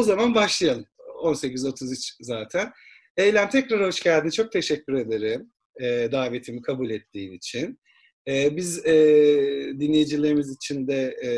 O zaman başlayalım. 18.33 zaten. Eylem tekrar hoş geldin. Çok teşekkür ederim e, davetimi kabul ettiğin için. E, biz e, dinleyicilerimiz için de e,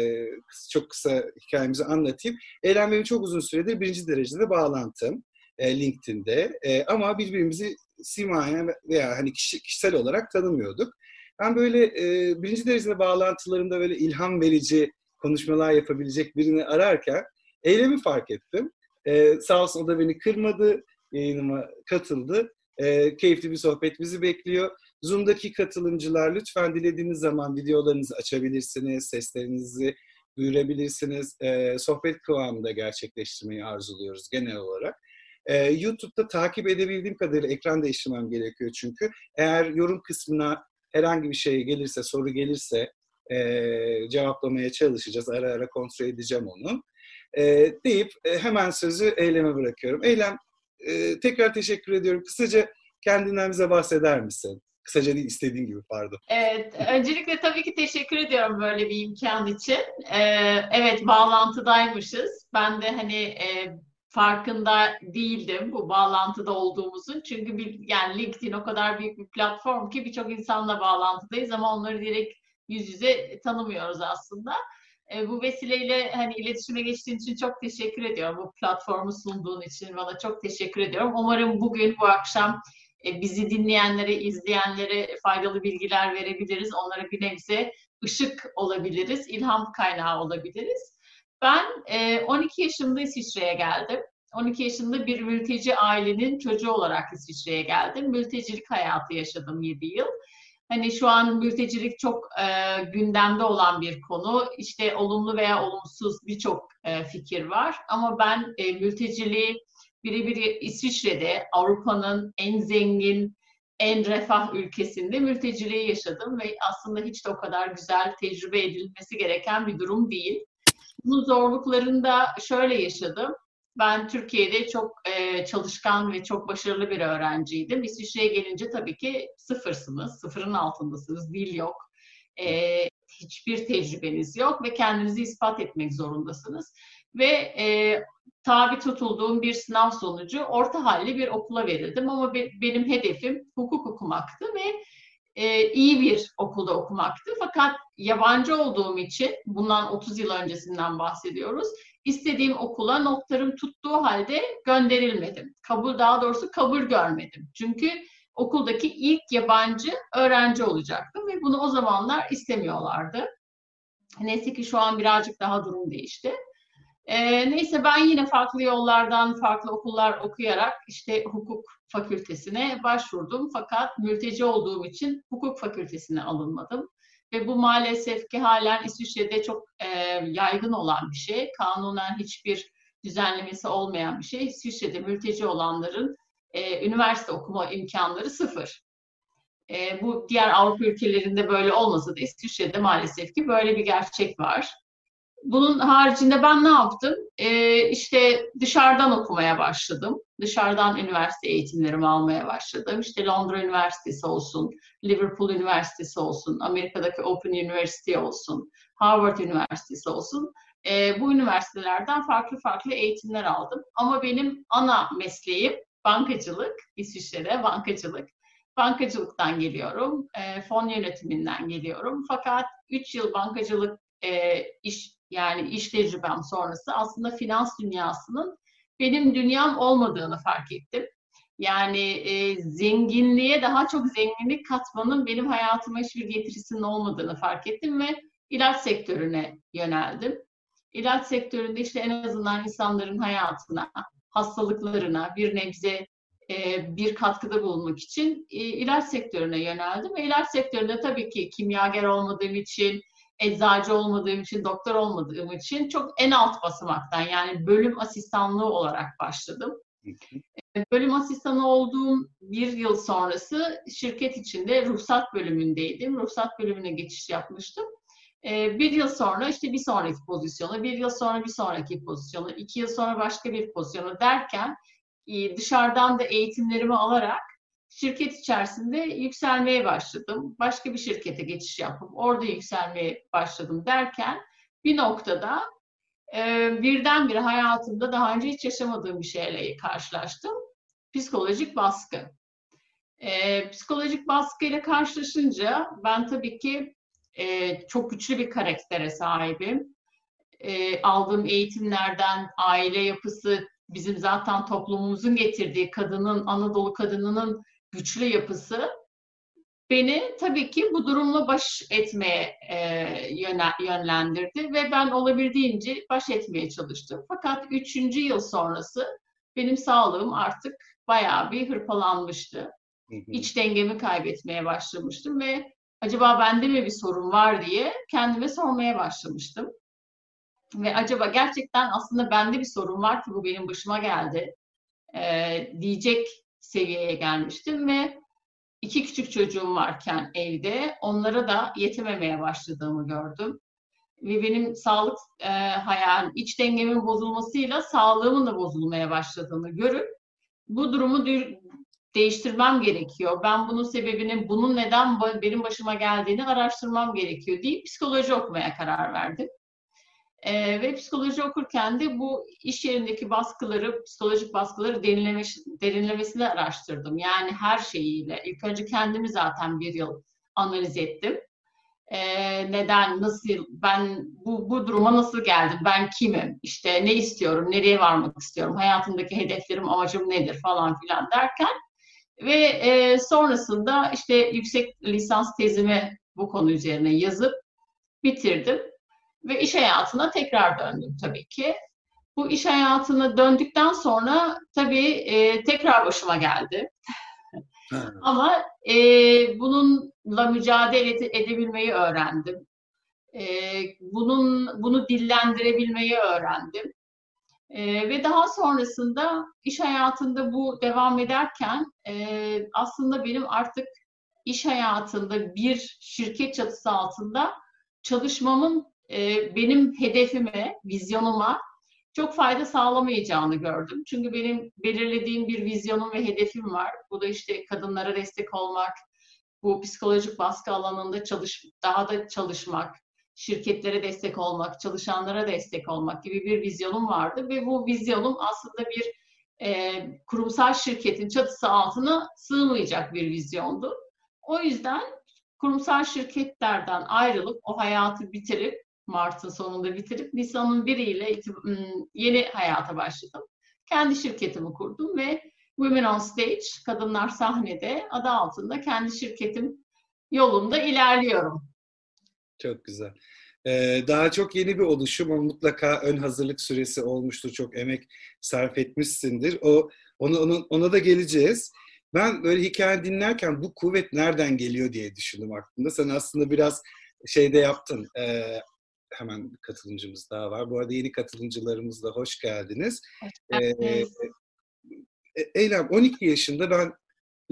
çok kısa hikayemizi anlatayım. Eylem benim çok uzun süredir birinci derecede bağlantım e, LinkedIn'de. E, ama birbirimizi simayen veya hani kişi, kişisel olarak tanımıyorduk. Ben böyle e, birinci derecede bağlantılarımda böyle ilham verici konuşmalar yapabilecek birini ararken eylemi fark ettim. E, sağ olsun o da beni kırmadı, yayınıma katıldı. E, keyifli bir sohbet bizi bekliyor. Zoom'daki katılımcılar lütfen dilediğiniz zaman videolarınızı açabilirsiniz, seslerinizi duyurabilirsiniz. E, sohbet kıvamında gerçekleştirmeyi arzuluyoruz genel olarak. E, YouTube'da takip edebildiğim kadarıyla ekran değiştirmem gerekiyor çünkü. Eğer yorum kısmına herhangi bir şey gelirse, soru gelirse e, cevaplamaya çalışacağız. Ara ara kontrol edeceğim onu. E, deyip e, hemen sözü Eylem'e bırakıyorum. Eylem, e, tekrar teşekkür ediyorum. Kısaca kendinden bize bahseder misin? Kısaca değil, istediğin gibi pardon. Evet, öncelikle tabii ki teşekkür ediyorum böyle bir imkan için. Ee, evet, bağlantıdaymışız. Ben de hani e, farkında değildim bu bağlantıda olduğumuzun. Çünkü bir, yani LinkedIn o kadar büyük bir platform ki birçok insanla bağlantıdayız ama onları direkt yüz yüze tanımıyoruz aslında. E, bu vesileyle hani iletişime geçtiğin için çok teşekkür ediyorum. Bu platformu sunduğun için bana çok teşekkür ediyorum. Umarım bugün bu akşam e, bizi dinleyenlere, izleyenlere faydalı bilgiler verebiliriz. Onlara bir nebze ışık olabiliriz, ilham kaynağı olabiliriz. Ben e, 12 yaşında İsviçre'ye geldim. 12 yaşında bir mülteci ailenin çocuğu olarak İsviçre'ye geldim. Mültecilik hayatı yaşadım 7 yıl. Hani şu an mültecilik çok e, gündemde olan bir konu. İşte olumlu veya olumsuz birçok e, fikir var. Ama ben e, mülteciliği birebir İsviçre'de Avrupa'nın en zengin, en refah ülkesinde mülteciliği yaşadım ve aslında hiç de o kadar güzel tecrübe edilmesi gereken bir durum değil. Bu zorluklarını da şöyle yaşadım. Ben Türkiye'de çok e, çalışkan ve çok başarılı bir öğrenciydim. İsviçre'ye gelince tabii ki sıfırsınız, sıfırın altındasınız, dil yok, e, hiçbir tecrübeniz yok ve kendinizi ispat etmek zorundasınız. Ve e, tabi tutulduğum bir sınav sonucu orta halli bir okula verildim ama be, benim hedefim hukuk okumaktı ve e, iyi bir okulda okumaktı. Fakat yabancı olduğum için bundan 30 yıl öncesinden bahsediyoruz istediğim okula notlarım tuttuğu halde gönderilmedim. Kabul daha doğrusu kabul görmedim. Çünkü okuldaki ilk yabancı öğrenci olacaktım ve bunu o zamanlar istemiyorlardı. Neyse ki şu an birazcık daha durum değişti. Ee, neyse ben yine farklı yollardan, farklı okullar okuyarak işte hukuk fakültesine başvurdum. Fakat mülteci olduğum için hukuk fakültesine alınmadım. Ve bu maalesef ki halen İsviçre'de çok e, yaygın olan bir şey. Kanunen hiçbir düzenlemesi olmayan bir şey. İsviçre'de mülteci olanların e, üniversite okuma imkanları sıfır. E, bu diğer Avrupa ülkelerinde böyle olmasa da İsviçre'de maalesef ki böyle bir gerçek var. Bunun haricinde ben ne yaptım? Ee, işte dışarıdan okumaya başladım. Dışarıdan üniversite eğitimlerimi almaya başladım. İşte Londra Üniversitesi olsun, Liverpool Üniversitesi olsun, Amerika'daki Open University olsun, Harvard Üniversitesi olsun. Ee, bu üniversitelerden farklı farklı eğitimler aldım. Ama benim ana mesleğim bankacılık, İsviçre'de bankacılık. Bankacılıktan geliyorum, e, fon yönetiminden geliyorum. Fakat 3 yıl bankacılık e, iş yani iş tecrübem sonrası aslında finans dünyasının benim dünyam olmadığını fark ettim. Yani e, zenginliğe daha çok zenginlik katmanın benim hayatıma hiçbir getirisinin olmadığını fark ettim ve ilaç sektörüne yöneldim. İlaç sektöründe işte en azından insanların hayatına, hastalıklarına bir nebze e, bir katkıda bulunmak için e, ilaç sektörüne yöneldim. Ve ilaç sektöründe tabii ki kimyager olmadığım için, eczacı olmadığım için, doktor olmadığım için çok en alt basamaktan yani bölüm asistanlığı olarak başladım. E, bölüm asistanı olduğum bir yıl sonrası şirket içinde ruhsat bölümündeydim. Ruhsat bölümüne geçiş yapmıştım. E, bir yıl sonra işte bir sonraki pozisyonu, bir yıl sonra bir sonraki pozisyonu, iki yıl sonra başka bir pozisyonu derken e, dışarıdan da eğitimlerimi alarak şirket içerisinde yükselmeye başladım. Başka bir şirkete geçiş yapıp orada yükselmeye başladım derken bir noktada birdenbire hayatımda daha önce hiç yaşamadığım bir şeyle karşılaştım. Psikolojik baskı. E, psikolojik baskıyla karşılaşınca ben tabii ki e, çok güçlü bir karaktere sahibim. E, aldığım eğitimlerden, aile yapısı, bizim zaten toplumumuzun getirdiği kadının, Anadolu kadınının güçlü yapısı beni tabii ki bu durumla baş etmeye e, yönlendirdi ve ben olabildiğince baş etmeye çalıştım. Fakat üçüncü yıl sonrası benim sağlığım artık bayağı bir hırpalanmıştı. İç dengemi kaybetmeye başlamıştım ve acaba bende mi bir sorun var diye kendime sormaya başlamıştım. Ve acaba gerçekten aslında bende bir sorun var ki bu benim başıma geldi e, diyecek seviyeye gelmiştim ve iki küçük çocuğum varken evde onlara da yetememeye başladığımı gördüm. Ve benim sağlık e, hayal, iç dengemin bozulmasıyla sağlığımın da bozulmaya başladığını görüp bu durumu değiştirmem gerekiyor. Ben bunun sebebini, bunun neden benim başıma geldiğini araştırmam gerekiyor deyip psikoloji okumaya karar verdim. E, ve psikoloji okurken de bu iş yerindeki baskıları, psikolojik baskıları derinlemiş, derinlemesine araştırdım. Yani her şeyiyle. İlk önce kendimi zaten bir yıl analiz ettim. E, neden, nasıl, ben bu, bu duruma nasıl geldim, ben kimim, işte ne istiyorum, nereye varmak istiyorum, hayatımdaki hedeflerim, amacım nedir falan filan derken ve e, sonrasında işte yüksek lisans tezimi bu konu üzerine yazıp bitirdim ve iş hayatına tekrar döndüm tabii ki. Bu iş hayatına döndükten sonra tabii e, tekrar başıma geldi. Ama e, bununla mücadele edebilmeyi öğrendim. E, bunun bunu dillendirebilmeyi öğrendim. E, ve daha sonrasında iş hayatında bu devam ederken e, aslında benim artık iş hayatında bir şirket çatısı altında çalışmamın e, benim hedefime, vizyonuma çok fayda sağlamayacağını gördüm. Çünkü benim belirlediğim bir vizyonum ve hedefim var. Bu da işte kadınlara destek olmak, bu psikolojik baskı alanında çalış, daha da çalışmak, şirketlere destek olmak, çalışanlara destek olmak gibi bir vizyonum vardı ve bu vizyonum aslında bir e, kurumsal şirketin çatısı altına sığmayacak bir vizyondu. O yüzden kurumsal şirketlerden ayrılıp o hayatı bitirip Mart'ın sonunda bitirip Nisan'ın biriyle yeni hayata başladım. Kendi şirketimi kurdum ve Women on Stage, Kadınlar Sahnede adı altında kendi şirketim yolunda ilerliyorum. Çok güzel. Ee, daha çok yeni bir oluşum ama mutlaka ön hazırlık süresi olmuştur. Çok emek sarf etmişsindir. O ona, ona, ona da geleceğiz. Ben böyle hikaye dinlerken bu kuvvet nereden geliyor diye düşündüm aklımda. Sen aslında biraz şeyde yaptın. E, hemen katılımcımız daha var. Bu arada yeni katılımcılarımız da hoş geldiniz. Hoş ee, Eylem 12 yaşında ben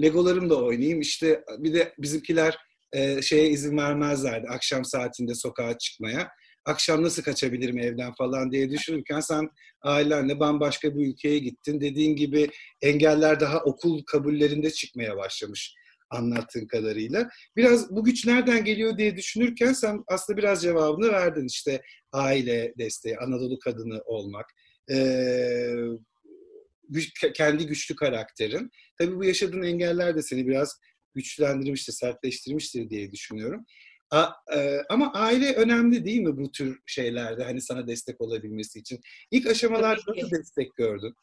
Legolarımla oynayayım. İşte bir de bizimkiler e, şeye izin vermezlerdi akşam saatinde sokağa çıkmaya. Akşam nasıl kaçabilirim evden falan diye düşünürken sen ailenle bambaşka bir ülkeye gittin. Dediğin gibi engeller daha okul kabullerinde çıkmaya başlamış anlattığın kadarıyla. Biraz bu güç nereden geliyor diye düşünürken sen aslında biraz cevabını verdin. İşte aile desteği, Anadolu kadını olmak, ee, güç, kendi güçlü karakterin. Tabii bu yaşadığın engeller de seni biraz güçlendirmiştir, sertleştirmiştir diye düşünüyorum. A, e, ama aile önemli değil mi bu tür şeylerde hani sana destek olabilmesi için? İlk aşamalarda nasıl destek gördün?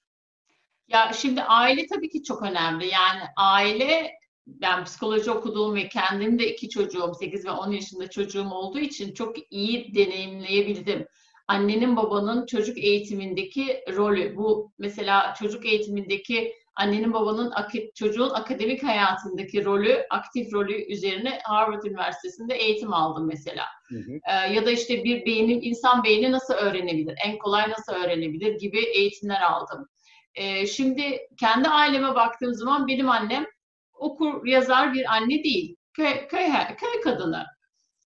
Ya şimdi aile tabii ki çok önemli. Yani aile ben psikoloji okuduğum ve kendim de iki çocuğum, 8 ve 10 yaşında çocuğum olduğu için çok iyi deneyimleyebildim. Annenin babanın çocuk eğitimindeki rolü, bu mesela çocuk eğitimindeki annenin babanın çocuğun akademik hayatındaki rolü, aktif rolü üzerine Harvard Üniversitesi'nde eğitim aldım mesela. Hı hı. Ee, ya da işte bir beynin, insan beyni nasıl öğrenebilir, en kolay nasıl öğrenebilir gibi eğitimler aldım. Ee, şimdi kendi aileme baktığım zaman benim annem okur yazar bir anne değil. Köy, köy, köy kadını.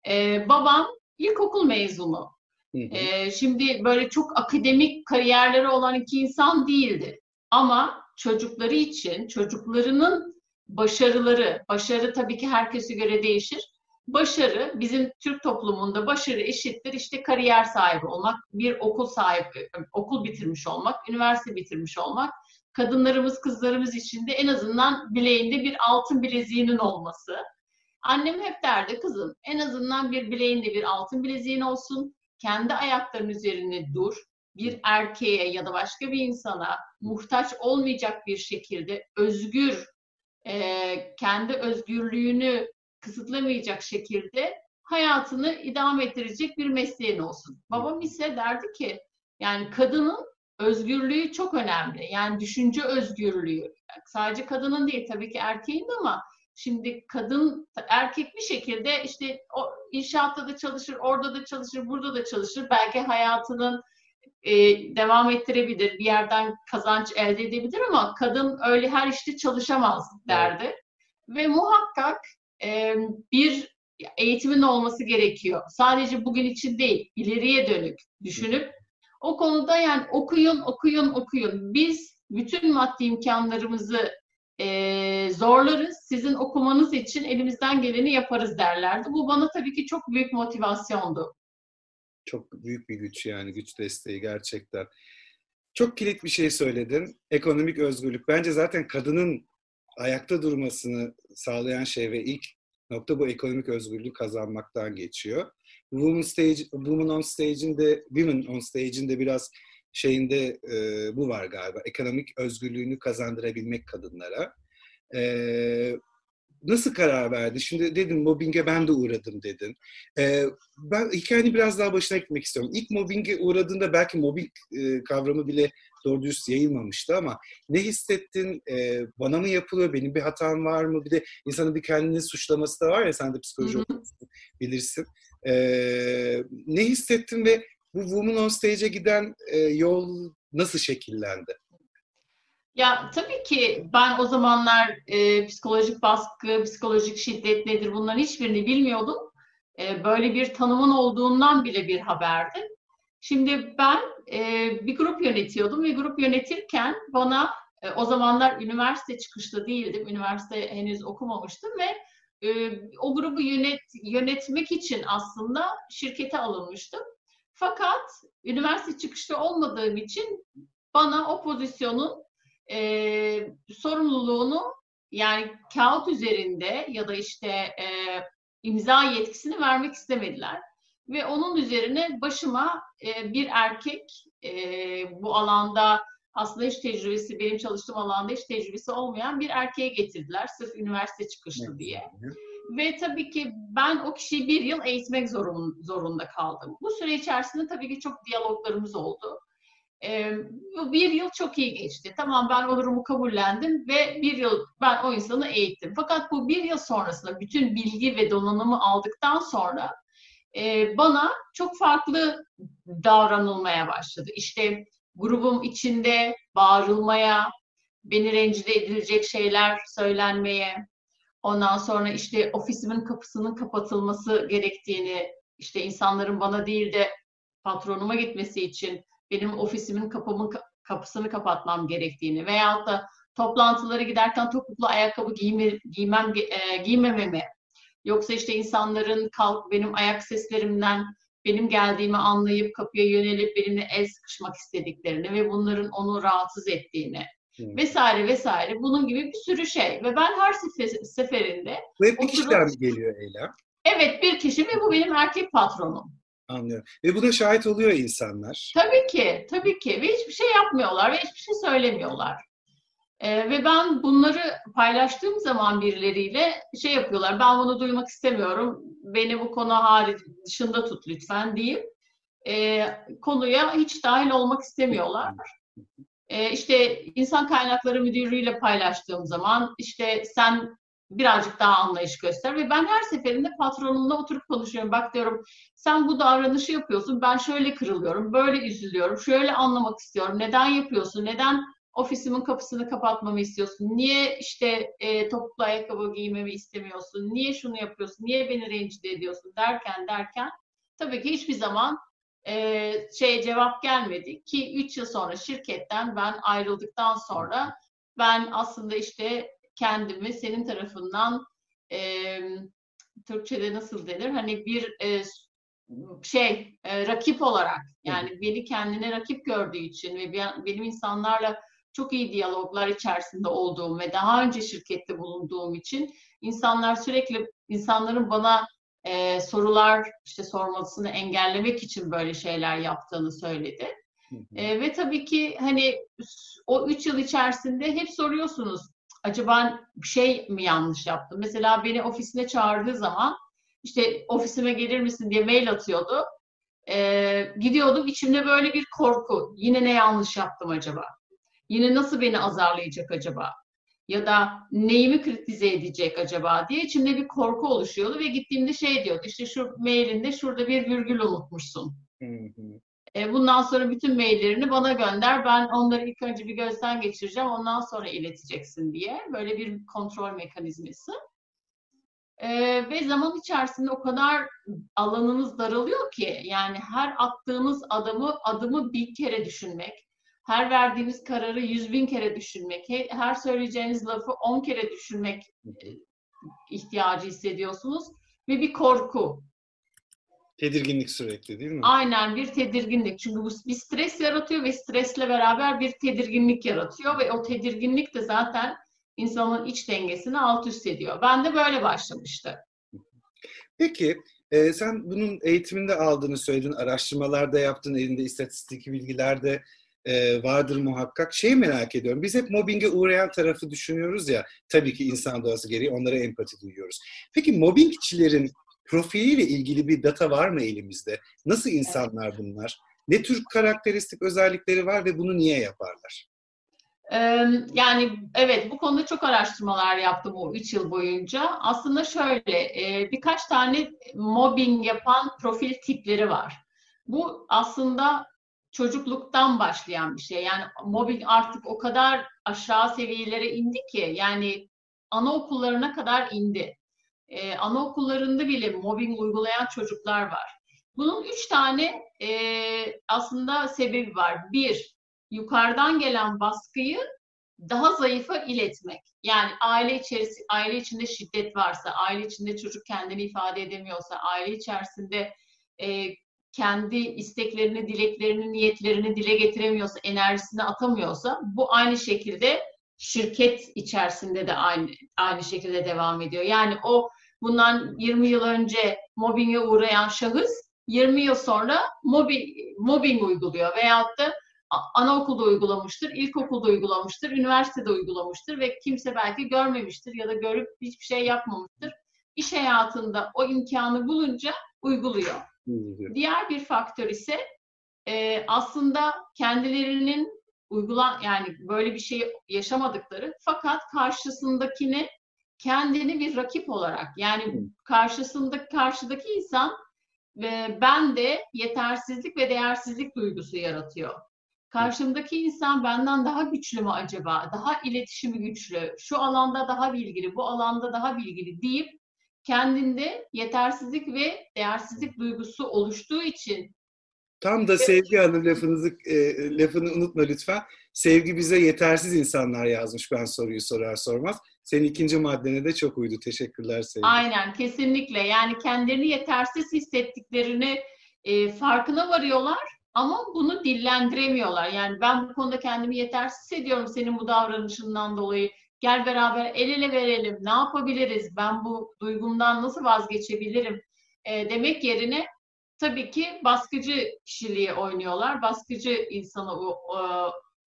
Ee, babam ilkokul mezunu. Hı hı. Ee, şimdi böyle çok akademik kariyerleri olan iki insan değildi. Ama çocukları için, çocuklarının başarıları, başarı tabii ki herkese göre değişir. başarı bizim Türk toplumunda başarı eşittir işte kariyer sahibi olmak, bir okul sahibi, okul bitirmiş olmak, üniversite bitirmiş olmak. Kadınlarımız, kızlarımız için de en azından bileğinde bir altın bileziğinin olması. Annem hep derdi kızım en azından bir bileğinde bir altın bileziğin olsun. Kendi ayaklarının üzerine dur. Bir erkeğe ya da başka bir insana muhtaç olmayacak bir şekilde özgür, e, kendi özgürlüğünü kısıtlamayacak şekilde hayatını idame ettirecek bir mesleğin olsun. Babam ise derdi ki yani kadının özgürlüğü çok önemli. Yani düşünce özgürlüğü. Sadece kadının değil tabii ki erkeğin de ama şimdi kadın erkek bir şekilde işte o inşaatta da çalışır, orada da çalışır, burada da çalışır. Belki hayatının e, devam ettirebilir, bir yerden kazanç elde edebilir ama kadın öyle her işte çalışamaz derdi. Evet. Ve muhakkak e, bir eğitimin olması gerekiyor. Sadece bugün için değil, ileriye dönük düşünüp o konuda yani okuyun, okuyun, okuyun. Biz bütün maddi imkanlarımızı e, zorlarız. Sizin okumanız için elimizden geleni yaparız derlerdi. Bu bana tabii ki çok büyük motivasyondu. Çok büyük bir güç yani güç desteği gerçekten. Çok kilit bir şey söyledin. Ekonomik özgürlük. Bence zaten kadının ayakta durmasını sağlayan şey ve ilk nokta bu ekonomik özgürlüğü kazanmaktan geçiyor. Women Stage, Women on Stage'in de Women on Stage'in de biraz şeyinde e, bu var galiba. Ekonomik özgürlüğünü kazandırabilmek kadınlara. E, nasıl karar verdi? Şimdi dedin mobbinge ben de uğradım dedin. Ee, ben hikayenin biraz daha başına gitmek istiyorum. İlk mobbinge uğradığında belki mobbing e, kavramı bile doğru dürüst yayılmamıştı ama ne hissettin? Ee, bana mı yapılıyor? Benim bir hatam var mı? Bir de insanın bir kendini suçlaması da var ya sen de psikoloji okuyorsun, bilirsin. Ee, ne hissettin ve bu Woman on Stage'e giden e, yol nasıl şekillendi? Ya tabii ki ben o zamanlar e, psikolojik baskı, psikolojik şiddet nedir bunların hiçbirini bilmiyordum. E, böyle bir tanımın olduğundan bile bir haberdi. Şimdi ben e, bir grup yönetiyordum ve grup yönetirken bana e, o zamanlar üniversite çıkışlı değildim. Üniversite henüz okumamıştım ve e, o grubu yönet yönetmek için aslında şirkete alınmıştım. Fakat üniversite çıkışlı olmadığım için bana o pozisyonun e, sorumluluğunu yani kağıt üzerinde ya da işte e, imza yetkisini vermek istemediler. Ve onun üzerine başıma e, bir erkek e, bu alanda aslında hiç tecrübesi, benim çalıştığım alanda hiç tecrübesi olmayan bir erkeğe getirdiler. Sırf üniversite çıkışlı evet. diye. Ve tabii ki ben o kişiyi bir yıl eğitmek zorun, zorunda kaldım. Bu süre içerisinde tabii ki çok diyaloglarımız oldu. E, bir yıl çok iyi geçti. Tamam ben o durumu kabullendim ve bir yıl ben o insanı eğittim. Fakat bu bir yıl sonrasında bütün bilgi ve donanımı aldıktan sonra e, bana çok farklı davranılmaya başladı. İşte grubum içinde bağırılmaya, beni rencide edilecek şeyler söylenmeye, ondan sonra işte ofisimin kapısının kapatılması gerektiğini, işte insanların bana değil de patronuma gitmesi için benim ofisimin kapımın kapısını kapatmam gerektiğini veyahut da toplantılara giderken topuklu ayakkabı giyme, giymem, e, giymememi yoksa işte insanların kalk benim ayak seslerimden benim geldiğimi anlayıp kapıya yönelip benimle el sıkışmak istediklerini ve bunların onu rahatsız ettiğini hmm. vesaire vesaire bunun gibi bir sürü şey ve ben her seferinde Bu hep bir kişiden mi geliyor Eylem? Evet bir kişi ve bu benim erkek patronum. Anlıyorum. Ve bu da şahit oluyor insanlar. Tabii ki, tabii ki. Ve hiçbir şey yapmıyorlar ve hiçbir şey söylemiyorlar. Ee, ve ben bunları paylaştığım zaman birileriyle şey yapıyorlar. Ben bunu duymak istemiyorum. Beni bu konu hariç dışında tut lütfen deyip e, konuya hiç dahil olmak istemiyorlar. E, işte insan kaynakları müdürlüğüyle paylaştığım zaman işte sen birazcık daha anlayış göster ve ben her seferinde patronumla oturup konuşuyorum. Bak diyorum sen bu davranışı yapıyorsun. Ben şöyle kırılıyorum, böyle üzülüyorum, şöyle anlamak istiyorum. Neden yapıyorsun? Neden ofisimin kapısını kapatmamı istiyorsun? Niye işte e, topuklu ayakkabı giymemi istemiyorsun? Niye şunu yapıyorsun? Niye beni rencide ediyorsun? Derken derken tabii ki hiçbir zaman e, şey cevap gelmedi ki 3 yıl sonra şirketten ben ayrıldıktan sonra ben aslında işte kendimi senin tarafından e, Türkçe'de nasıl denir? Hani bir e, şey e, rakip olarak yani beni kendine rakip gördüğü için ve benim insanlarla çok iyi diyaloglar içerisinde olduğum ve daha önce şirkette bulunduğum için insanlar sürekli insanların bana e, sorular işte sormasını engellemek için böyle şeyler yaptığını söyledi. E, ve tabii ki hani o üç yıl içerisinde hep soruyorsunuz acaba bir şey mi yanlış yaptım? Mesela beni ofisine çağırdığı zaman işte ofisime gelir misin diye mail atıyordu. E, gidiyordum içimde böyle bir korku. Yine ne yanlış yaptım acaba? Yine nasıl beni azarlayacak acaba? Ya da neyimi kritize edecek acaba diye içimde bir korku oluşuyordu ve gittiğimde şey diyordu işte şu mailinde şurada bir virgül unutmuşsun. E, bundan sonra bütün maillerini bana gönder. Ben onları ilk önce bir gözden geçireceğim. Ondan sonra ileteceksin diye. Böyle bir kontrol mekanizması. E, ve zaman içerisinde o kadar alanınız daralıyor ki yani her attığınız adımı adımı bir kere düşünmek, her verdiğiniz kararı yüz bin kere düşünmek, her söyleyeceğiniz lafı on kere düşünmek e, ihtiyacı hissediyorsunuz ve bir korku. Tedirginlik sürekli değil mi? Aynen bir tedirginlik. Çünkü bu bir stres yaratıyor ve stresle beraber bir tedirginlik yaratıyor ve o tedirginlik de zaten insanın iç dengesini alt üst ediyor. Ben de böyle başlamıştı. Peki e, sen bunun eğitiminde aldığını söyledin, araştırmalarda yaptın, elinde istatistik bilgiler de e, vardır muhakkak. Şeyi merak ediyorum. Biz hep mobbinge uğrayan tarafı düşünüyoruz ya. Tabii ki insan doğası gereği onlara empati duyuyoruz. Peki mobbingçilerin profiliyle ilgili bir data var mı elimizde? Nasıl insanlar bunlar? Ne tür karakteristik özellikleri var ve bunu niye yaparlar? Yani evet bu konuda çok araştırmalar yaptım o 3 yıl boyunca. Aslında şöyle birkaç tane mobbing yapan profil tipleri var. Bu aslında çocukluktan başlayan bir şey. Yani mobbing artık o kadar aşağı seviyelere indi ki yani anaokullarına kadar indi. Ee, anaokullarında bile mobbing uygulayan çocuklar var. Bunun üç tane e, aslında sebebi var. Bir, yukarıdan gelen baskıyı daha zayıfa iletmek. Yani aile içerisi, aile içinde şiddet varsa, aile içinde çocuk kendini ifade edemiyorsa, aile içerisinde e, kendi isteklerini, dileklerini, niyetlerini dile getiremiyorsa, enerjisini atamıyorsa bu aynı şekilde şirket içerisinde de aynı aynı şekilde devam ediyor. Yani o bundan 20 yıl önce mobbinge uğrayan şahıs 20 yıl sonra mobbing, mobbing uyguluyor veyahut da anaokulda uygulamıştır, ilkokulda uygulamıştır, üniversitede uygulamıştır ve kimse belki görmemiştir ya da görüp hiçbir şey yapmamıştır. İş hayatında o imkanı bulunca uyguluyor. Diğer bir faktör ise e, aslında kendilerinin uygulan yani böyle bir şey yaşamadıkları fakat karşısındakini kendini bir rakip olarak yani karşısında karşıdaki insan ve ben de yetersizlik ve değersizlik duygusu yaratıyor. Karşımdaki insan benden daha güçlü mü acaba? Daha iletişimi güçlü, şu alanda daha bilgili, bu alanda daha bilgili deyip kendinde yetersizlik ve değersizlik duygusu oluştuğu için Tam da Sevgi Hanım lafınızı e, lafını unutma lütfen. Sevgi bize yetersiz insanlar yazmış ben soruyu sorar sormaz. Senin ikinci maddene de çok uydu. Teşekkürler Sevgi. Aynen kesinlikle. Yani kendilerini yetersiz hissettiklerini e, farkına varıyorlar ama bunu dillendiremiyorlar. Yani ben bu konuda kendimi yetersiz hissediyorum senin bu davranışından dolayı. Gel beraber el ele verelim. Ne yapabiliriz? Ben bu duygumdan nasıl vazgeçebilirim? E, demek yerine tabii ki baskıcı kişiliği oynuyorlar. Baskıcı insanı e,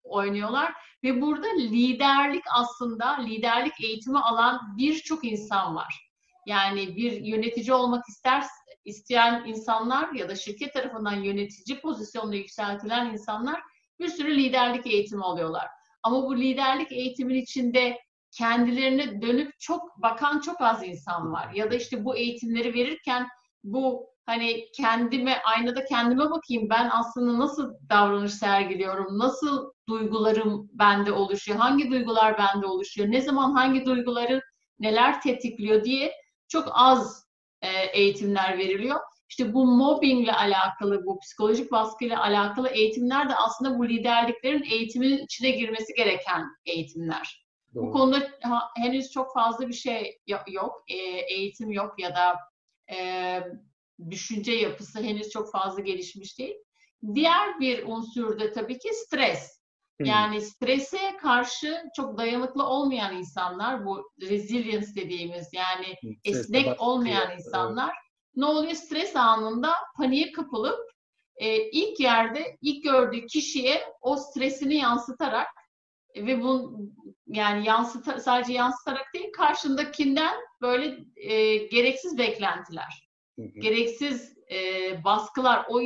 oynuyorlar ve burada liderlik aslında liderlik eğitimi alan birçok insan var. Yani bir yönetici olmak ister isteyen insanlar ya da şirket tarafından yönetici pozisyonuna yükseltilen insanlar bir sürü liderlik eğitimi alıyorlar. Ama bu liderlik eğitimin içinde kendilerine dönüp çok bakan çok az insan var. Ya da işte bu eğitimleri verirken bu hani kendime aynada kendime bakayım ben aslında nasıl davranış sergiliyorum, nasıl duygularım bende oluşuyor, hangi duygular bende oluşuyor, ne zaman hangi duyguları neler tetikliyor diye çok az eğitimler veriliyor. İşte bu mobbingle alakalı, bu psikolojik baskıyla alakalı eğitimler de aslında bu liderliklerin eğitimin içine girmesi gereken eğitimler. Doğru. Bu konuda henüz çok fazla bir şey yok, e, eğitim yok ya da e, düşünce yapısı henüz çok fazla gelişmiş değil. Diğer bir unsur da tabii ki stres. Yani strese karşı çok dayanıklı olmayan insanlar, bu resilience dediğimiz yani esnek olmayan insanlar ne oluyor? Stres anında paniğe kapılıp e, ilk yerde ilk gördüğü kişiye o stresini yansıtarak ve bu yani yansıta, sadece yansıtarak değil karşındakinden böyle e, gereksiz beklentiler, hı hı. gereksiz e, baskılar, o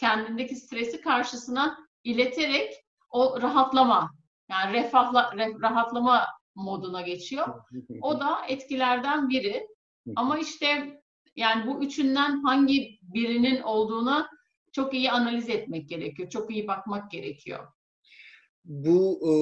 kendindeki stresi karşısına ileterek o rahatlama yani refahla, rahatlama moduna geçiyor. O da etkilerden biri. Ama işte yani bu üçünden hangi birinin olduğuna çok iyi analiz etmek gerekiyor. Çok iyi bakmak gerekiyor. Bu e,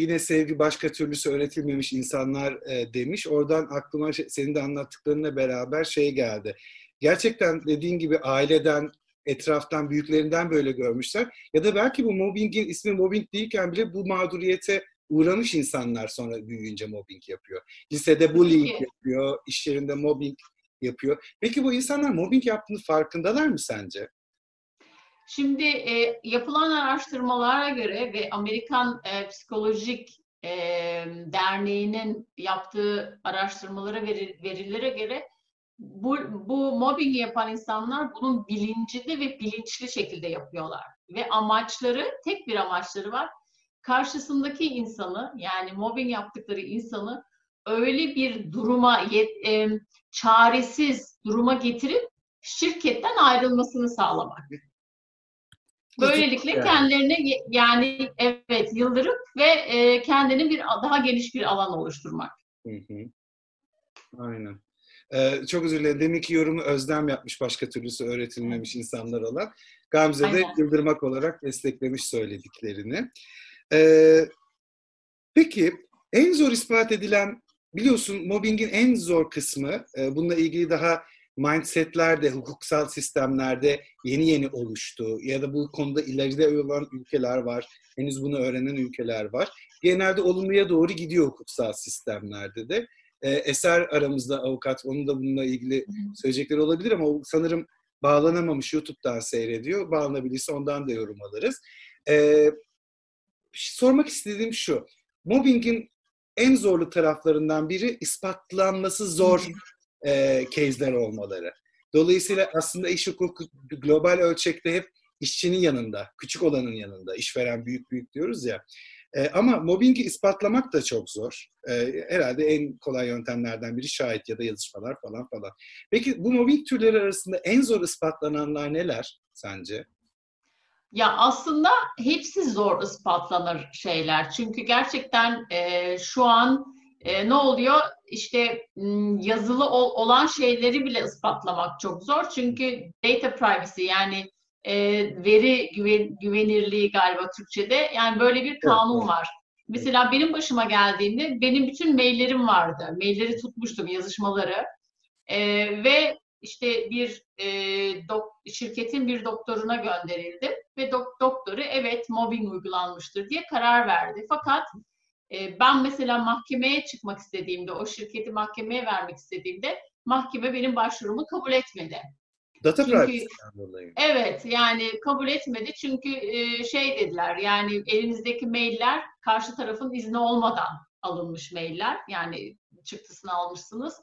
yine sevgi başka türlüsü öğretilmemiş insanlar e, demiş. Oradan aklıma şey, senin de anlattıklarınla beraber şey geldi. Gerçekten dediğin gibi aileden, etraftan, büyüklerinden böyle görmüşler. Ya da belki bu mobbingin ismi mobbing değilken bile bu mağduriyete uğramış insanlar sonra büyüyünce mobbing yapıyor. Lisede bullying yapıyor, iş yerinde mobbing yapıyor. Peki bu insanlar mobbing yaptığını farkındalar mı sence? Şimdi e, yapılan araştırmalara göre ve Amerikan e, Psikolojik e, Derneği'nin yaptığı araştırmalara veri, verilere göre bu, bu mobbing yapan insanlar bunun bilincinde ve bilinçli şekilde yapıyorlar. Ve amaçları, tek bir amaçları var. Karşısındaki insanı yani mobbing yaptıkları insanı öyle bir duruma, yet, e, çaresiz duruma getirip şirketten ayrılmasını sağlamak. Böylelikle yani. kendilerine yani evet yıldırıp ve e, kendini bir daha geniş bir alan oluşturmak. Hı hı. Aynen. Ee, çok özür dilerim. Demek ki yorumu Özlem yapmış başka türlüsü öğretilmemiş insanlar olan. Gamze de yıldırmak olarak desteklemiş söylediklerini. Ee, peki en zor ispat edilen biliyorsun mobbingin en zor kısmı e, bununla ilgili daha mindsetlerde, hukuksal sistemlerde yeni yeni oluştu ya da bu konuda ileride olan ülkeler var. Henüz bunu öğrenen ülkeler var. Genelde olumluya doğru gidiyor hukuksal sistemlerde de. Ee, Eser aramızda avukat, onun da bununla ilgili söyleyecekleri olabilir ama sanırım bağlanamamış YouTube'dan seyrediyor. Bağlanabilirse ondan da yorum alırız. Ee, sormak istediğim şu. Mobbingin en zorlu taraflarından biri ispatlanması zor e, case'ler olmaları. Dolayısıyla aslında iş hukuku global ölçekte hep işçinin yanında, küçük olanın yanında, işveren büyük büyük diyoruz ya. E, ama mobbingi ispatlamak da çok zor. E, herhalde en kolay yöntemlerden biri şahit ya da yazışmalar falan falan. Peki bu mobbing türleri arasında en zor ispatlananlar neler sence? Ya aslında hepsi zor ispatlanır şeyler. Çünkü gerçekten e, şu an e, ne oluyor? İşte yazılı ol, olan şeyleri bile ispatlamak çok zor. Çünkü data privacy yani e, veri güven, güvenirliği galiba Türkçe'de yani böyle bir kanun evet. var. Mesela benim başıma geldiğinde benim bütün maillerim vardı. Mailleri tutmuştum, yazışmaları. E, ve işte bir e, dok, şirketin bir doktoruna gönderildi ve dok, doktoru evet mobbing uygulanmıştır diye karar verdi. Fakat e, ben mesela mahkemeye çıkmak istediğimde, o şirketi mahkemeye vermek istediğimde mahkeme benim başvurumu kabul etmedi. Data çünkü. Evet yani kabul etmedi çünkü e, şey dediler yani elinizdeki mailler karşı tarafın izni olmadan alınmış mailler yani çıktısını almışsınız.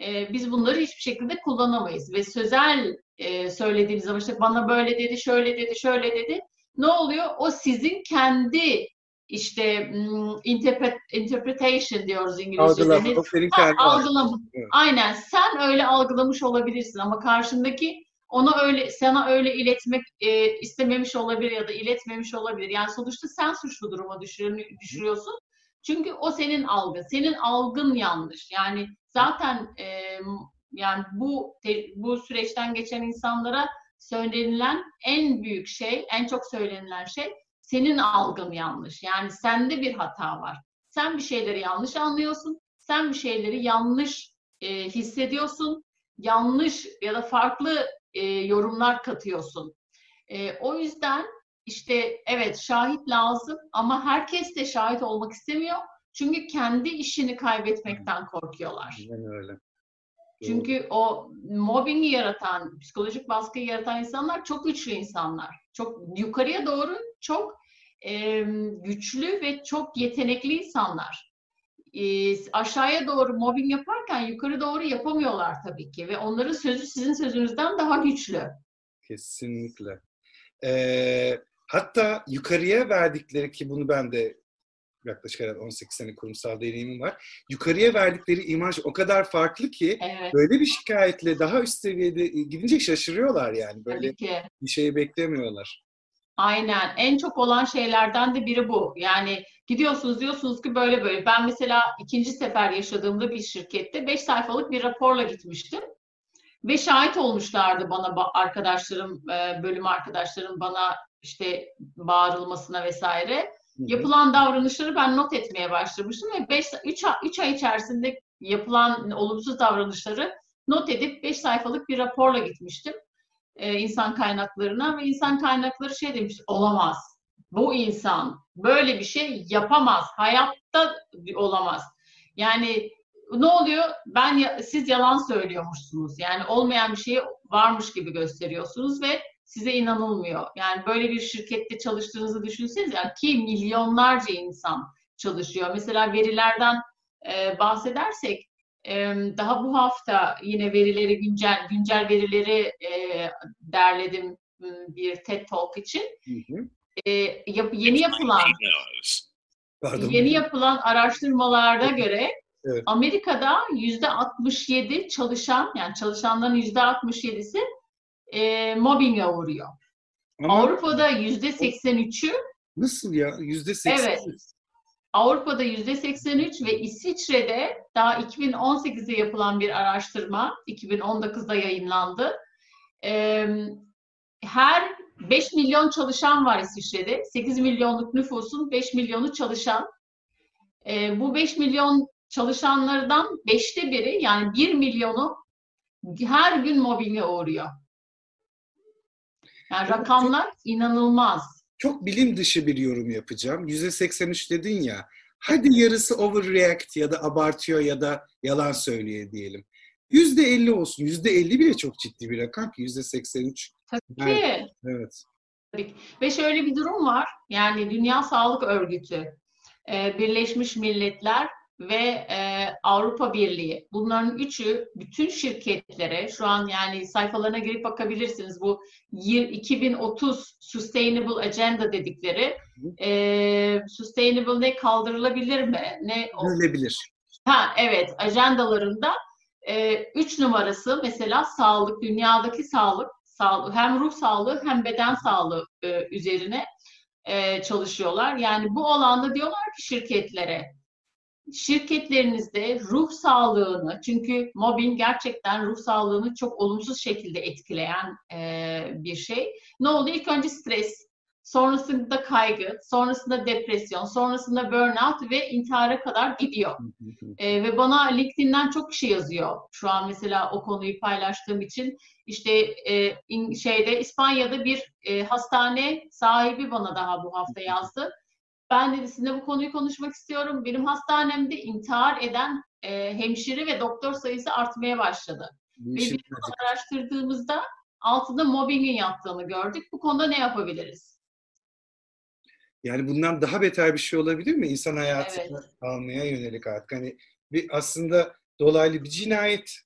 E, biz bunları hiçbir şekilde kullanamayız ve sözel e, söylediğimiz zaman işte bana böyle dedi, şöyle dedi, şöyle dedi. Ne oluyor? O sizin kendi işte interpret, interpretation diyoruz İngilizce'de. Algılama. Ha, algılama. Evet. Aynen. Sen öyle algılamış olabilirsin ama karşındaki ona öyle sana öyle iletmek e, istememiş olabilir ya da iletmemiş olabilir. Yani sonuçta sen suçlu duruma düşürüyorsun. Çünkü o senin algın. Senin algın yanlış. Yani zaten e, yani bu bu süreçten geçen insanlara söylenilen en büyük şey, en çok söylenilen şey senin algın yanlış. Yani sende bir hata var. Sen bir şeyleri yanlış anlıyorsun. Sen bir şeyleri yanlış e, hissediyorsun. Yanlış ya da farklı e, yorumlar katıyorsun. E, o yüzden işte evet şahit lazım ama herkes de şahit olmak istemiyor. Çünkü kendi işini kaybetmekten korkuyorlar. Aynen öyle. Çünkü o mobbingi yaratan, psikolojik baskıyı yaratan insanlar çok güçlü insanlar. Çok yukarıya doğru çok e, güçlü ve çok yetenekli insanlar. E, aşağıya doğru mobbing yaparken yukarı doğru yapamıyorlar tabii ki ve onların sözü sizin sözünüzden daha güçlü. Kesinlikle. Ee, hatta yukarıya verdikleri ki bunu ben de yaklaşık herhalde 18 sene kurumsal deneyimim var. Yukarıya verdikleri imaj o kadar farklı ki evet. böyle bir şikayetle daha üst seviyede gidince şaşırıyorlar yani. Böyle bir şeyi beklemiyorlar. Aynen. En çok olan şeylerden de biri bu. Yani gidiyorsunuz diyorsunuz ki böyle böyle. Ben mesela ikinci sefer yaşadığımda bir şirkette 5 sayfalık bir raporla gitmiştim. Ve şahit olmuşlardı bana arkadaşlarım, e, bölüm arkadaşlarım bana işte bağırılmasına vesaire. Yapılan davranışları ben not etmeye başlamıştım ve 5 3 3 ay içerisinde yapılan olumsuz davranışları not edip 5 sayfalık bir raporla gitmiştim e, insan kaynaklarına ve insan kaynakları şey demiş olamaz. Bu insan böyle bir şey yapamaz. Hayatta olamaz. Yani ne oluyor? Ben siz yalan söylüyormuşsunuz. Yani olmayan bir şey varmış gibi gösteriyorsunuz ve size inanılmıyor. Yani böyle bir şirkette çalıştığınızı düşünseniz yani ki milyonlarca insan çalışıyor. Mesela verilerden e, bahsedersek daha bu hafta yine verileri güncel güncel verileri e, derledim bir TED Talk için. Hı hı. E, yap, yeni yapılan Pardon. yeni yapılan araştırmalarda göre evet. Amerika'da yüzde 67 çalışan yani çalışanların yüzde 67'si e, mobbinge uğruyor. Ama Avrupa'da yüzde 83'ü Nasıl ya? Yüzde 83? Evet. Avrupa'da yüzde 83 ve İsviçre'de daha 2018'de yapılan bir araştırma, 2019'da yayınlandı. Her 5 milyon çalışan var İsviçre'de. 8 milyonluk nüfusun 5 milyonu çalışan. Bu 5 milyon çalışanlardan 5'te biri yani 1 milyonu her gün mobbinge uğruyor. Yani rakamlar inanılmaz çok bilim dışı bir yorum yapacağım. %83 dedin ya. Hadi yarısı overreact ya da abartıyor ya da yalan söylüyor diyelim. %50 olsun. %50 bile çok ciddi bir rakam ki %83. Tabii ki. Evet. Ve şöyle bir durum var. Yani Dünya Sağlık Örgütü, e, Birleşmiş Milletler ve e, Avrupa Birliği. Bunların üçü bütün şirketlere şu an yani sayfalarına girip bakabilirsiniz. Bu 2030 Sustainable Agenda dedikleri e, Sustainable ne kaldırılabilir mi? Ne Görülebilir. Ha evet ajandalarında e, üç numarası mesela sağlık, dünyadaki sağlık, sağlık hem ruh sağlığı hem beden sağlığı e, üzerine e, çalışıyorlar. Yani bu alanda diyorlar ki şirketlere şirketlerinizde ruh sağlığını, çünkü mobbing gerçekten ruh sağlığını çok olumsuz şekilde etkileyen e, bir şey. Ne oldu? İlk önce stres, sonrasında kaygı, sonrasında depresyon, sonrasında burnout ve intihara kadar gidiyor. e, ve bana LinkedIn'den çok kişi yazıyor. Şu an mesela o konuyu paylaştığım için işte e, in, şeyde İspanya'da bir e, hastane sahibi bana daha bu hafta yazdı ben dedi sizinle bu konuyu konuşmak istiyorum. Benim hastanemde intihar eden e, hemşire ve doktor sayısı artmaya başladı. ve biz araştırdığımızda altında mobbingin yattığını gördük. Bu konuda ne yapabiliriz? Yani bundan daha beter bir şey olabilir mi? İnsan hayatını evet. almaya yönelik artık. Hani bir aslında dolaylı bir cinayet.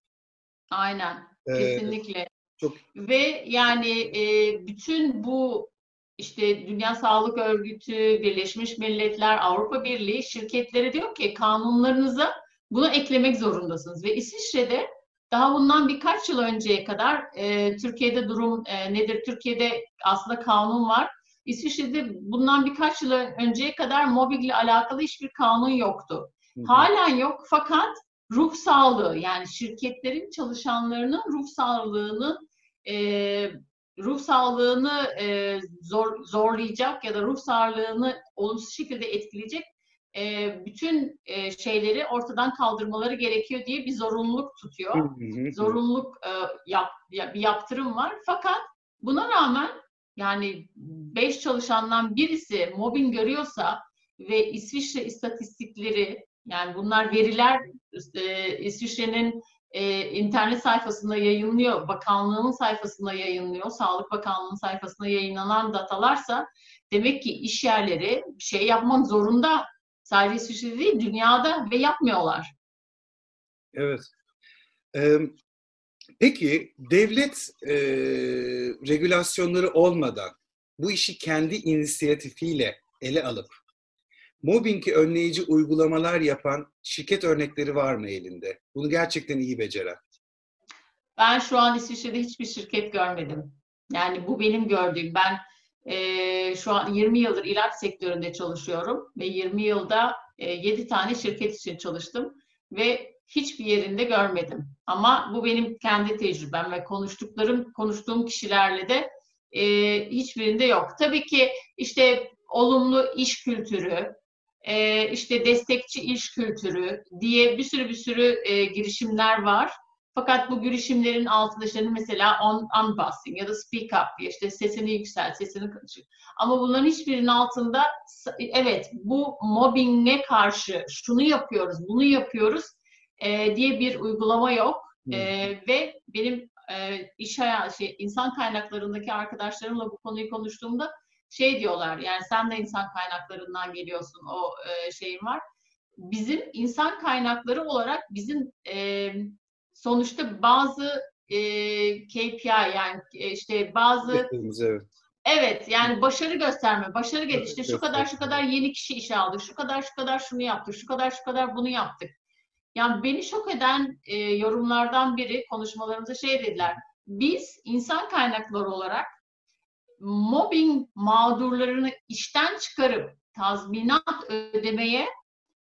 Aynen. Ee, kesinlikle. Çok... Ve yani e, bütün bu işte Dünya Sağlık Örgütü, Birleşmiş Milletler, Avrupa Birliği şirketleri diyor ki kanunlarınıza bunu eklemek zorundasınız. Ve İsviçre'de daha bundan birkaç yıl önceye kadar e, Türkiye'de durum e, nedir? Türkiye'de aslında kanun var. İsviçre'de bundan birkaç yıl önceye kadar mobbingle alakalı hiçbir kanun yoktu. Hı Halen yok fakat ruh sağlığı yani şirketlerin çalışanlarının ruh sağlığını e, ruh sağlığını e, zor, zorlayacak ya da ruh sağlığını olumsuz şekilde etkileyecek e, bütün e, şeyleri ortadan kaldırmaları gerekiyor diye bir zorunluluk tutuyor. Zorunluluk e, yap, bir yaptırım var. Fakat buna rağmen yani beş çalışandan birisi mobbing görüyorsa ve İsviçre istatistikleri yani bunlar veriler e, İsviçre'nin e, internet sayfasında yayınlıyor, bakanlığın sayfasında yayınlıyor, Sağlık Bakanlığı'nın sayfasında yayınlanan datalarsa demek ki iş yerleri şey yapmak zorunda. Sadece İsviçre'de değil, dünyada ve yapmıyorlar. Evet. Ee, peki devlet e, regülasyonları olmadan bu işi kendi inisiyatifiyle ele alıp mobbingi önleyici uygulamalar yapan şirket örnekleri var mı elinde? Bunu gerçekten iyi beceren. Ben şu an İsviçre'de hiçbir şirket görmedim. Yani bu benim gördüğüm. Ben e, şu an 20 yıldır ilaç sektöründe çalışıyorum ve 20 yılda e, 7 tane şirket için çalıştım ve hiçbir yerinde görmedim. Ama bu benim kendi tecrübem ve konuştuklarım, konuştuğum kişilerle de e, hiçbirinde yok. Tabii ki işte olumlu iş kültürü, e, işte destekçi iş kültürü diye bir sürü bir sürü e, girişimler var. Fakat bu girişimlerin altında işte mesela on, unbossing ya da speak up diye işte sesini yükselt, sesini konuşur. Ama bunların hiçbirinin altında evet bu mobbinge karşı şunu yapıyoruz, bunu yapıyoruz e, diye bir uygulama yok. E, ve benim e, iş hayatı, şey, insan kaynaklarındaki arkadaşlarımla bu konuyu konuştuğumda şey diyorlar yani sen de insan kaynaklarından geliyorsun o e, şeyin var. Bizim insan kaynakları olarak bizim e, sonuçta bazı e, KPI yani e, işte bazı evet. Evet yani başarı gösterme, başarı gel işte şu kadar şu kadar yeni kişi işe aldık, şu kadar şu kadar şunu yaptık, şu kadar şu kadar bunu yaptık. Yani beni şok eden e, yorumlardan biri konuşmalarımızda şey dediler. Biz insan kaynakları olarak mobbing mağdurlarını işten çıkarıp tazminat ödemeye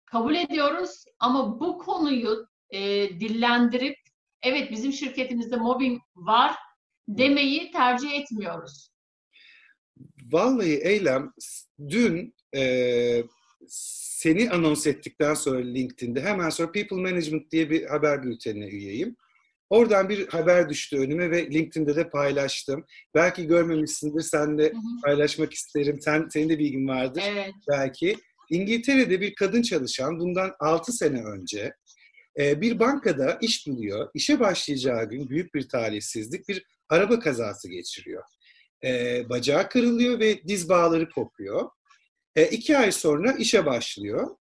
kabul ediyoruz ama bu konuyu e, dillendirip evet bizim şirketimizde mobbing var demeyi tercih etmiyoruz. Vallahi Eylem dün e, seni anons ettikten sonra LinkedIn'de hemen sonra People Management diye bir haber bültenine üyeyim. Oradan bir haber düştü önüme ve LinkedIn'de de paylaştım. Belki görmemişsindir, sen de paylaşmak isterim. Sen Senin de bilgin vardır evet. belki. İngiltere'de bir kadın çalışan bundan 6 sene önce e, bir bankada iş buluyor. İşe başlayacağı gün büyük bir talihsizlik bir araba kazası geçiriyor. E, bacağı kırılıyor ve diz bağları kopuyor. E, iki ay sonra işe başlıyor.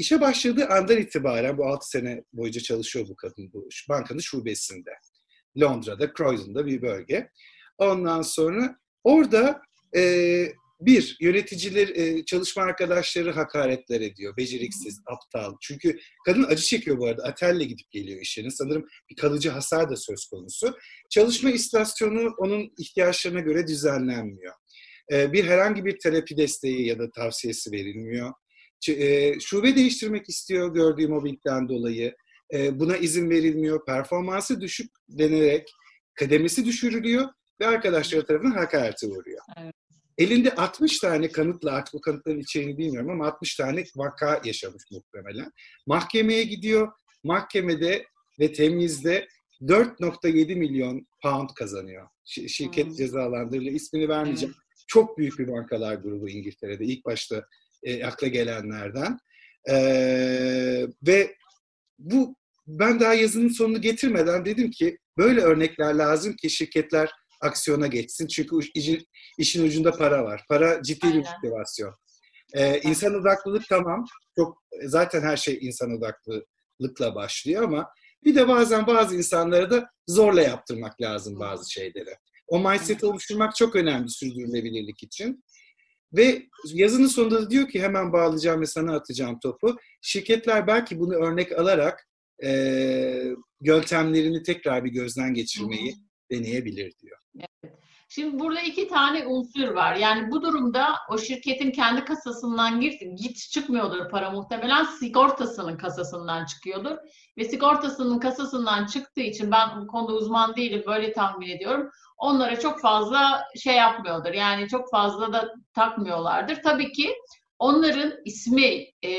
İşe başladığı andan itibaren bu 6 sene boyunca çalışıyor bu kadın bu bankanın şubesinde. Londra'da, Croydon'da bir bölge. Ondan sonra orada e, bir, yöneticiler, e, çalışma arkadaşları hakaretler ediyor. Beceriksiz, aptal. Çünkü kadın acı çekiyor bu arada. Atelle gidip geliyor işlerine. Sanırım bir kalıcı hasar da söz konusu. Çalışma istasyonu onun ihtiyaçlarına göre düzenlenmiyor. E, bir herhangi bir terapi desteği ya da tavsiyesi verilmiyor. E, şube değiştirmek istiyor gördüğü mobbingden dolayı. E, buna izin verilmiyor. Performansı düşük denerek kademesi düşürülüyor ve arkadaşları tarafından hakarete uğruyor. Evet. Elinde 60 tane kanıtla, artık bu kanıtların içeriğini bilmiyorum ama 60 tane vaka yaşamış muhtemelen. Mahkemeye gidiyor. Mahkemede ve temizde 4.7 milyon pound kazanıyor. Ş- şirket hmm. cezalandırılıyor. İsmini vermeyeceğim. Evet. Çok büyük bir bankalar grubu İngiltere'de. İlk başta e, akla gelenlerden. E, ve bu ben daha yazının sonunu getirmeden dedim ki böyle örnekler lazım ki şirketler aksiyona geçsin. Çünkü işin, işin ucunda para var. Para ciddi Aynen. bir motivasyon. Ee, insan odaklılık tamam. Çok zaten her şey insan odaklılıkla başlıyor ama bir de bazen bazı insanlara da zorla yaptırmak lazım bazı şeyleri. O mindset'i oluşturmak çok önemli sürdürülebilirlik için. Ve yazının sonunda da diyor ki hemen bağlayacağım ve sana atacağım topu. Şirketler belki bunu örnek alarak e, yöntemlerini tekrar bir gözden geçirmeyi deneyebilir diyor. Evet. Şimdi burada iki tane unsur var. Yani bu durumda o şirketin kendi kasasından git, git çıkmıyordur para muhtemelen sigortasının kasasından çıkıyordur. Ve sigortasının kasasından çıktığı için ben bu konuda uzman değilim böyle tahmin ediyorum. Onlara çok fazla şey yapmıyordur. Yani çok fazla da takmıyorlardır. Tabii ki onların ismi e,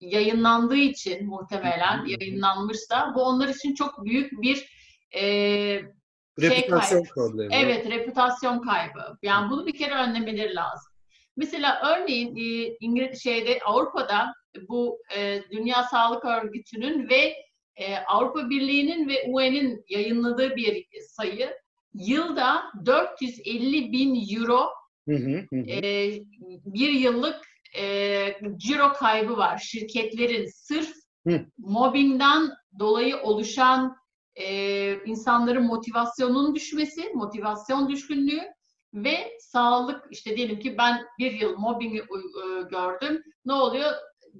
yayınlandığı için muhtemelen yayınlanmışsa bu onlar için çok büyük bir e, Reputasyon şey problemi. Evet, reputasyon kaybı. Yani bunu bir kere önlemeleri lazım. Mesela örneğin e, İngiliz şeyde Avrupa'da bu e, Dünya Sağlık Örgütü'nün ve e, Avrupa Birliği'nin ve UN'in yayınladığı bir sayı. Yılda 450 bin euro hı hı hı. E, bir yıllık e, ciro kaybı var. Şirketlerin sırf hı. mobbingden dolayı oluşan e, insanların motivasyonunun düşmesi, motivasyon düşkünlüğü ve sağlık işte diyelim ki ben bir yıl mobbingi e, gördüm. Ne oluyor?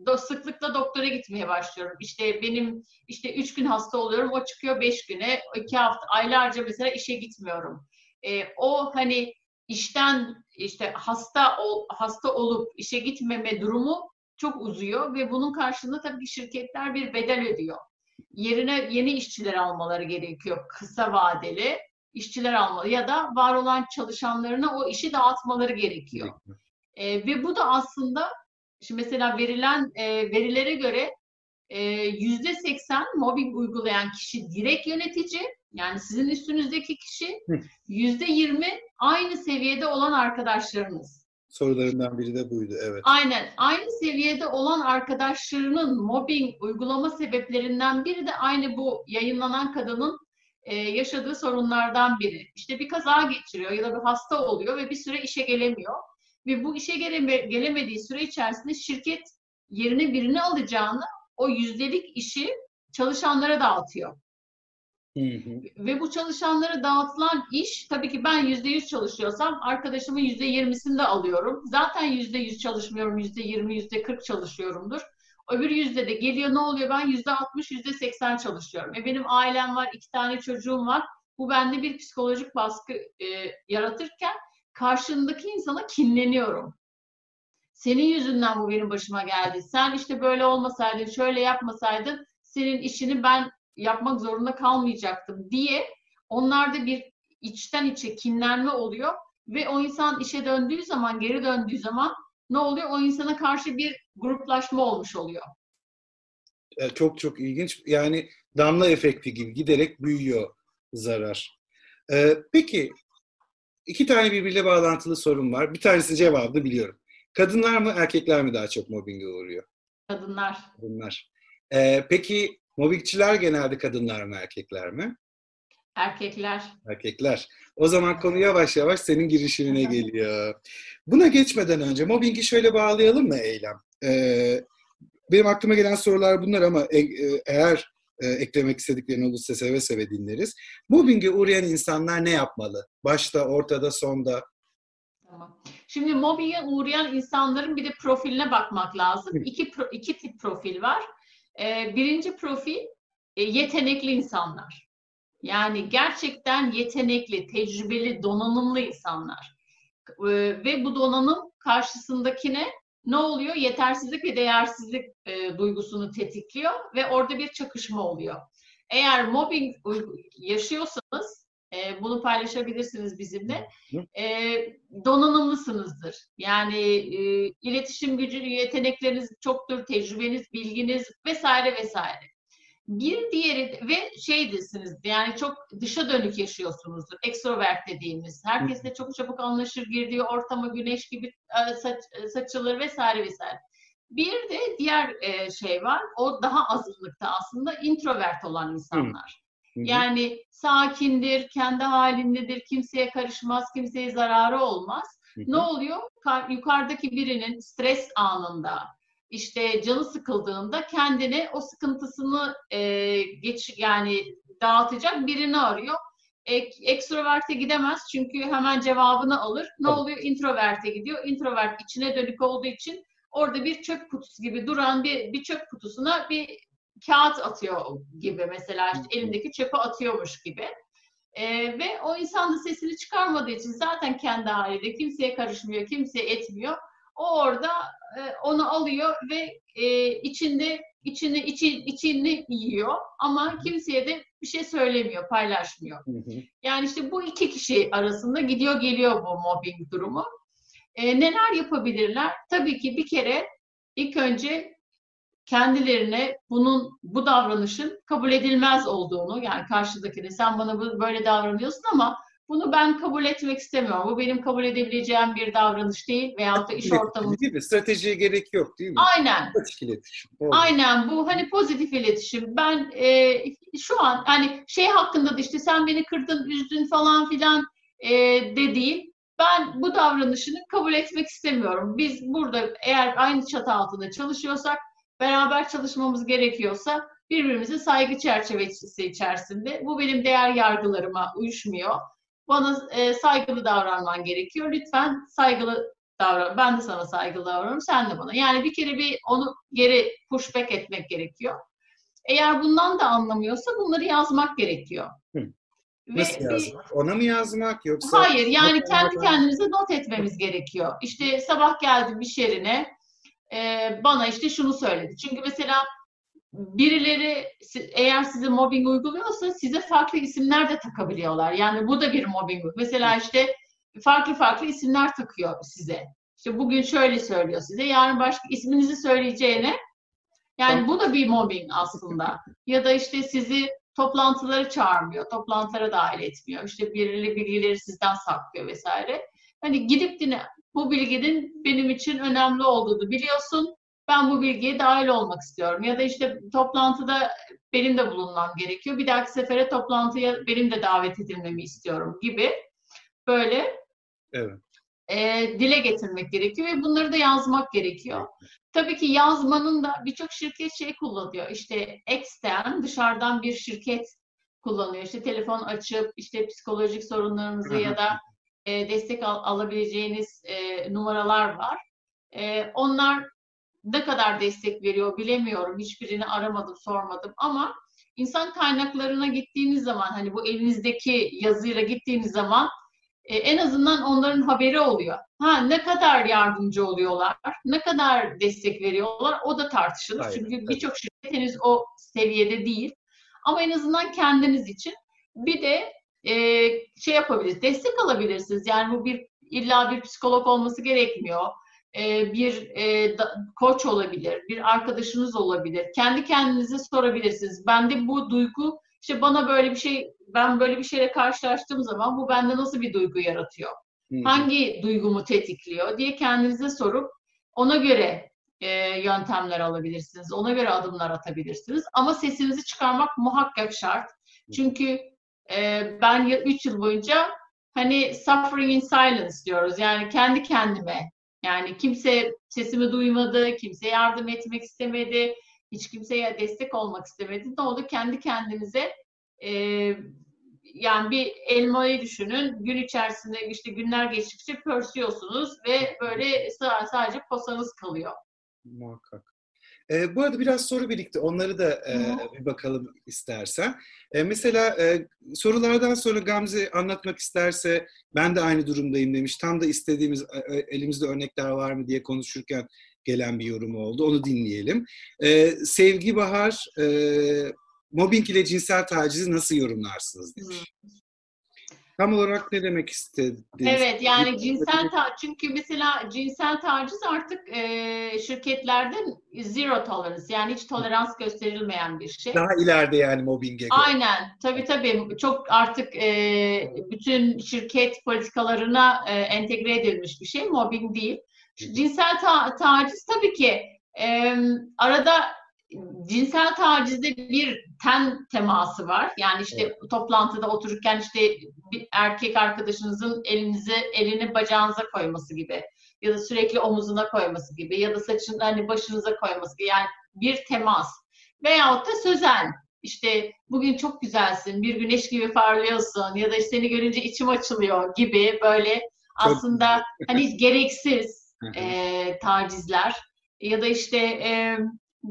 Do, sıklıkla doktora gitmeye başlıyorum. İşte benim işte üç gün hasta oluyorum. O çıkıyor beş güne. iki hafta aylarca mesela işe gitmiyorum. E, o hani işten işte hasta ol, hasta olup işe gitmeme durumu çok uzuyor ve bunun karşılığında tabii şirketler bir bedel ödüyor. Yerine yeni işçiler almaları gerekiyor kısa vadeli işçiler almalı ya da var olan çalışanlarına o işi dağıtmaları gerekiyor. E, ve bu da aslında şimdi mesela verilen e, verilere göre e, yüzde seksen mobbing uygulayan kişi direkt yönetici yani sizin üstünüzdeki kişi yüzde yirmi aynı seviyede olan arkadaşlarınız. Sorularından biri de buydu, evet. Aynen. Aynı seviyede olan arkadaşlarının mobbing uygulama sebeplerinden biri de aynı bu yayınlanan kadının e, yaşadığı sorunlardan biri. İşte bir kaza geçiriyor ya da bir hasta oluyor ve bir süre işe gelemiyor. Ve bu işe geleme, gelemediği süre içerisinde şirket yerine birini alacağını o yüzdelik işi çalışanlara dağıtıyor. Ve bu çalışanlara dağıtılan iş tabii ki ben yüzde yüz çalışıyorsam arkadaşımın yüzde yirmisini de alıyorum. Zaten yüzde yüz çalışmıyorum, yüzde yirmi, yüzde kırk çalışıyorumdur. Öbür yüzde de geliyor ne oluyor? Ben yüzde altmış, yüzde seksen çalışıyorum. E benim ailem var, iki tane çocuğum var. Bu bende bir psikolojik baskı e, yaratırken karşındaki insana kinleniyorum. Senin yüzünden bu benim başıma geldi. Sen işte böyle olmasaydın, şöyle yapmasaydın senin işini ben yapmak zorunda kalmayacaktım diye onlarda bir içten içe kinlenme oluyor ve o insan işe döndüğü zaman, geri döndüğü zaman ne oluyor? O insana karşı bir gruplaşma olmuş oluyor. Çok çok ilginç. Yani damla efekti gibi giderek büyüyor zarar. Ee, peki iki tane birbiriyle bağlantılı sorun var. Bir tanesi cevabını biliyorum. Kadınlar mı erkekler mi daha çok mobbinge uğruyor? Kadınlar. Kadınlar. Ee, peki mobbingçiler genelde kadınlar mı erkekler mi? Erkekler. Erkekler. O zaman konu yavaş yavaş senin girişimine geliyor. Buna geçmeden önce mobbingi şöyle bağlayalım mı Eylem? Ee, benim aklıma gelen sorular bunlar ama e, e, eğer e, eklemek istediklerin olursa seve seve dinleriz. Mobbinge uğrayan insanlar ne yapmalı? Başta, ortada, sonda? Tamam. Şimdi mobbinge uğrayan insanların bir de profiline bakmak lazım. İki, pro, iki tip profil var. Ee, birinci profil e, yetenekli insanlar. Yani gerçekten yetenekli, tecrübeli, donanımlı insanlar. Ee, ve bu donanım karşısındakine ne oluyor? Yetersizlik ve değersizlik e, duygusunu tetikliyor ve orada bir çakışma oluyor. Eğer mobbing yaşıyorsanız e, bunu paylaşabilirsiniz bizimle. E, donanımlısınızdır. Yani e, iletişim gücü, yetenekleriniz çoktur, tecrübeniz, bilginiz vesaire vesaire. Bir diğeri ve şey desiniz yani çok dışa dönük yaşıyorsunuzdur. Extrovert dediğimiz. Herkesle çok çabuk anlaşır, girdiği ortama güneş gibi e, saç, e, saçılır vesaire vesaire. Bir de diğer e, şey var. O daha azınlıkta aslında introvert olan insanlar. Hı. Yani sakindir, kendi halindedir, kimseye karışmaz, kimseye zararı olmaz. Hı. Ne oluyor? Yukarıdaki birinin stres anında, işte canı sıkıldığında kendine o sıkıntısını e, geç yani dağıtacak birini arıyor. Ek, ekstroverte gidemez çünkü hemen cevabını alır. Ne Tabii. oluyor? Introverte gidiyor. Introvert içine dönük olduğu için orada bir çöp kutusu gibi duran bir, bir çöp kutusuna bir kağıt atıyor gibi mesela işte elindeki çöpü atıyormuş gibi. Ee, ve o insan da sesini çıkarmadığı için zaten kendi halinde kimseye karışmıyor, kimseye etmiyor. O orada e, onu alıyor ve e, içinde içini içi, içini yiyor ama kimseye de bir şey söylemiyor, paylaşmıyor. Yani işte bu iki kişi arasında gidiyor geliyor bu mobbing durumu. E, neler yapabilirler? Tabii ki bir kere ilk önce kendilerine bunun bu davranışın kabul edilmez olduğunu yani karşıdakine sen bana böyle davranıyorsun ama Bunu ben kabul etmek istemiyorum. Bu benim kabul edebileceğim bir davranış değil veyahut da iş ortamı. Değil mi? Stratejiye gerek yok değil mi? Aynen. Açık iletişim. Doğru. Aynen bu hani pozitif iletişim. Ben e, şu an hani şey hakkında da işte sen beni kırdın, üzdün falan filan e, de değil. Ben bu davranışını kabul etmek istemiyorum. Biz burada eğer aynı çatı altında çalışıyorsak, beraber çalışmamız gerekiyorsa birbirimize saygı çerçevesi içerisinde. Bu benim değer yargılarıma uyuşmuyor. Bana e, saygılı davranman gerekiyor. Lütfen saygılı davran. Ben de sana saygılı davranıyorum. Sen de bana. Yani bir kere bir onu geri pushback etmek gerekiyor. Eğer bundan da anlamıyorsa bunları yazmak gerekiyor. Hı. Nasıl Ve, yazmak? Ona mı yazmak yoksa? Hayır yani kendi kendimize not etmemiz gerekiyor. İşte sabah geldim iş yerine e, bana işte şunu söyledi. Çünkü mesela birileri eğer size mobbing uyguluyorsa size farklı isimler de takabiliyorlar. Yani bu da bir mobbing. Mesela işte farklı farklı isimler takıyor size. İşte bugün şöyle söylüyor size, yarın başka isminizi söyleyeceğine yani bu da bir mobbing aslında. Ya da işte sizi toplantıları çağırmıyor, toplantılara dahil etmiyor. İşte birileri bilgileri sizden saklıyor vesaire. Hani gidip dine bu bilginin benim için önemli olduğunu biliyorsun. Ben bu bilgiye dahil olmak istiyorum. Ya da işte toplantıda benim de bulunmam gerekiyor. Bir dahaki sefere toplantıya benim de davet edilmemi istiyorum gibi böyle evet. e, dile getirmek gerekiyor ve bunları da yazmak gerekiyor. Tabii ki yazmanın da birçok şirket şey kullanıyor. İşte extern dışarıdan bir şirket kullanıyor. İşte telefon açıp işte psikolojik sorunlarınızı ya da e, destek al, alabileceğiniz e, numaralar var. E, onlar ne kadar destek veriyor bilemiyorum. Hiçbirini aramadım, sormadım ama insan kaynaklarına gittiğiniz zaman hani bu elinizdeki yazıyla gittiğiniz zaman e, en azından onların haberi oluyor. Ha ne kadar yardımcı oluyorlar, ne kadar destek veriyorlar o da tartışılır. Aynen, Çünkü birçok şirket henüz o seviyede değil. Ama en azından kendiniz için bir de e, şey yapabilirsiniz, destek alabilirsiniz. Yani bu bir illa bir psikolog olması gerekmiyor. E, bir e, da, koç olabilir, bir arkadaşınız olabilir. Kendi kendinize sorabilirsiniz. Bende bu duygu işte bana böyle bir şey, ben böyle bir şeyle karşılaştığım zaman bu bende nasıl bir duygu yaratıyor? Hangi duygumu tetikliyor diye kendinize sorup ona göre e, yöntemler alabilirsiniz. Ona göre adımlar atabilirsiniz. Ama sesinizi çıkarmak muhakkak şart. Çünkü e, ben 3 yıl boyunca hani suffering in silence diyoruz. Yani kendi kendime. Yani kimse sesimi duymadı, kimse yardım etmek istemedi hiç kimseye destek olmak istemedi. Ne oldu? Kendi kendinize e, yani bir elmayı düşünün. Gün içerisinde işte günler geçtikçe pörsüyorsunuz ve böyle sadece posanız kalıyor. Muhakkak. E, bu arada biraz soru birikti. Onları da e, bir bakalım istersen. E, mesela e, sorulardan sonra Gamze anlatmak isterse ben de aynı durumdayım demiş. Tam da istediğimiz e, elimizde örnekler var mı diye konuşurken gelen bir yorum oldu. Onu dinleyelim. Ee, Sevgi Bahar, e, mobbing ile cinsel tacizi nasıl yorumlarsınız demiş. Tam olarak ne demek istediniz? Evet yani cinsel ta çünkü mesela cinsel taciz artık e, şirketlerde zero tolerance yani hiç tolerans gösterilmeyen bir şey. Daha ileride yani mobbinge göre. Aynen tabii tabii çok artık e, bütün şirket politikalarına e, entegre edilmiş bir şey mobbing değil. Cinsel ta- taciz tabii ki e, arada cinsel tacizde bir ten teması var. Yani işte evet. toplantıda otururken işte bir erkek arkadaşınızın elinizi elini bacağınıza koyması gibi ya da sürekli omuzuna koyması gibi ya da saçını hani başınıza koyması gibi. Yani bir temas. Veyahut da sözel işte bugün çok güzelsin, bir güneş gibi parlıyorsun ya da işte seni görünce içim açılıyor gibi böyle çok aslında hani gereksiz e, tacizler ya da işte e,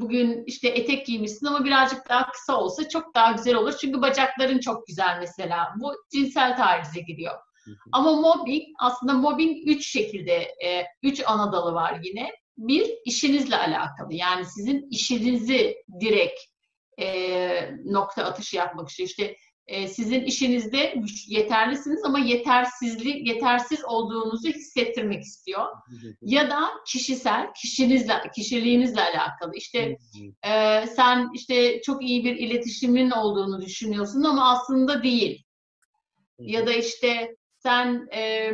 bugün işte etek giymişsin ama birazcık daha kısa olsa çok daha güzel olur. Çünkü bacakların çok güzel mesela. Bu cinsel tacize giriyor. Ama mobbing aslında mobbing üç şekilde, e, üç ana dalı var yine. Bir işinizle alakalı yani sizin işinizi direkt e, nokta atışı yapmak için işte e, sizin işinizde yeterlisiniz ama yetersizlik yetersiz olduğunuzu hissettirmek istiyor. ya da kişisel, kişinizle, kişiliğinizle alakalı. İşte e, sen işte çok iyi bir iletişimin olduğunu düşünüyorsun ama aslında değil. Ya da işte sen e,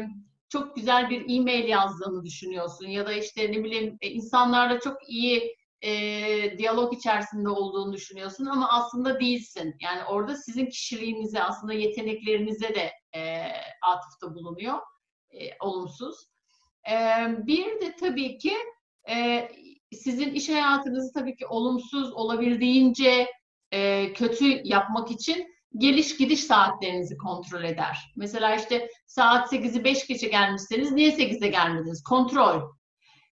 çok güzel bir e-mail yazdığını düşünüyorsun ya da işte ne bileyim e, insanlarla çok iyi e, diyalog içerisinde olduğunu düşünüyorsun ama aslında değilsin. Yani orada sizin kişiliğinize, aslında yeteneklerinize de e, atıfta bulunuyor, e, olumsuz. E, bir de tabii ki e, sizin iş hayatınızı tabii ki olumsuz olabildiğince e, kötü yapmak için geliş gidiş saatlerinizi kontrol eder. Mesela işte saat 8'i 5 geçe gelmişseniz niye 8'e gelmediniz? Kontrol.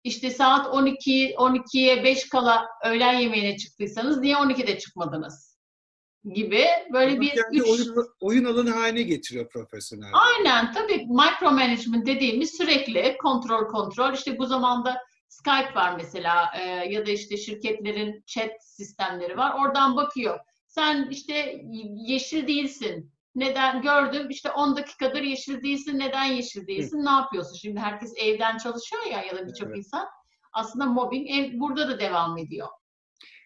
İşte saat 12 12'ye 5 kala öğlen yemeğine çıktıysanız niye 12'de çıkmadınız? Gibi böyle bir üç... oyun, oyun alanı haline getiriyor profesyonel. Aynen tabii micromanagement dediğimiz sürekli kontrol kontrol. İşte bu zamanda Skype var mesela e, ya da işte şirketlerin chat sistemleri var. Oradan bakıyor. Sen işte yeşil değilsin. Neden gördüm işte 10 dakikadır yeşil değilsin. Neden yeşil değilsin? Hı. Ne yapıyorsun? Şimdi herkes evden çalışıyor ya ya da birçok evet. insan. Aslında mobbing ev, burada da devam ediyor.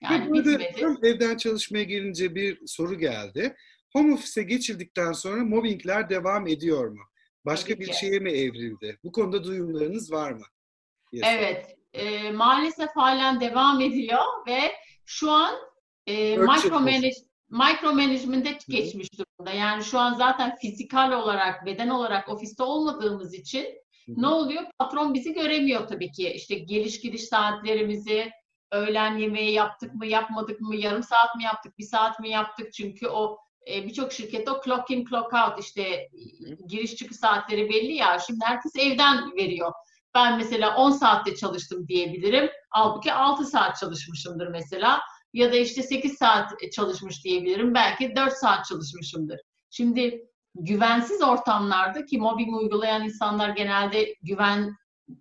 Yani bitmedi. Evden çalışmaya gelince bir soru geldi. Home office'e geçildikten sonra mobbingler devam ediyor mu? Başka Tabii bir ki. şeye mi evrildi? Bu konuda duyumlarınız var mı? Yes. Evet. E, maalesef halen devam ediyor ve şu an e, micromanage, micromanagement'e geçmiş durumda. Yani şu an zaten fizikal olarak, beden olarak ofiste olmadığımız için ne oluyor? Patron bizi göremiyor tabii ki. İşte geliş gidiş saatlerimizi, öğlen yemeği yaptık mı, yapmadık mı, yarım saat mi yaptık, bir saat mi yaptık? Çünkü o e, birçok şirkette o clock in, clock out işte giriş çıkış saatleri belli ya. Şimdi herkes evden veriyor. Ben mesela 10 saatte çalıştım diyebilirim. Halbuki 6 saat çalışmışımdır mesela ya da işte 8 saat çalışmış diyebilirim. Belki 4 saat çalışmışımdır. Şimdi güvensiz ortamlarda ki mobbing uygulayan insanlar genelde güven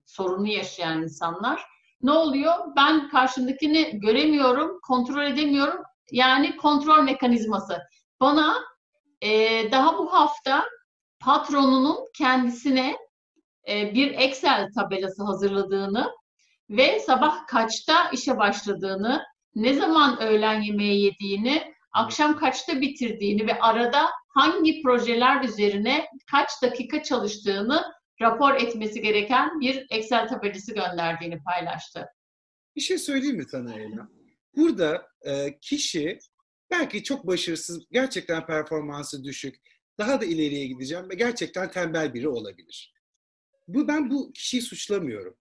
sorunu yaşayan insanlar. Ne oluyor? Ben karşımdakini göremiyorum, kontrol edemiyorum. Yani kontrol mekanizması. Bana e, daha bu hafta patronunun kendisine e, bir Excel tabelası hazırladığını ve sabah kaçta işe başladığını ne zaman öğlen yemeği yediğini, akşam kaçta bitirdiğini ve arada hangi projeler üzerine kaç dakika çalıştığını rapor etmesi gereken bir Excel tabelası gönderdiğini paylaştı. Bir şey söyleyeyim mi sana Ela? Burada e, kişi belki çok başarısız, gerçekten performansı düşük, daha da ileriye gideceğim ve gerçekten tembel biri olabilir. Bu ben bu kişiyi suçlamıyorum.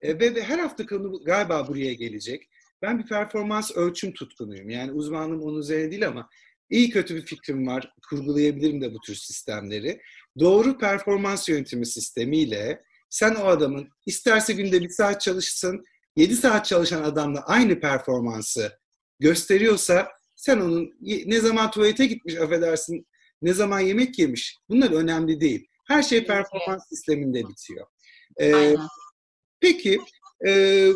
E, ve, ve her hafta konu galiba buraya gelecek. Ben bir performans ölçüm tutkunuyum. Yani uzmanım onun üzerine değil ama iyi kötü bir fikrim var. Kurgulayabilirim de bu tür sistemleri. Doğru performans yönetimi sistemiyle sen o adamın isterse günde bir saat çalışsın, 7 saat çalışan adamla aynı performansı gösteriyorsa sen onun ne zaman tuvalete gitmiş affedersin, ne zaman yemek yemiş bunlar önemli değil. Her şey performans sisteminde bitiyor. Ee, peki e,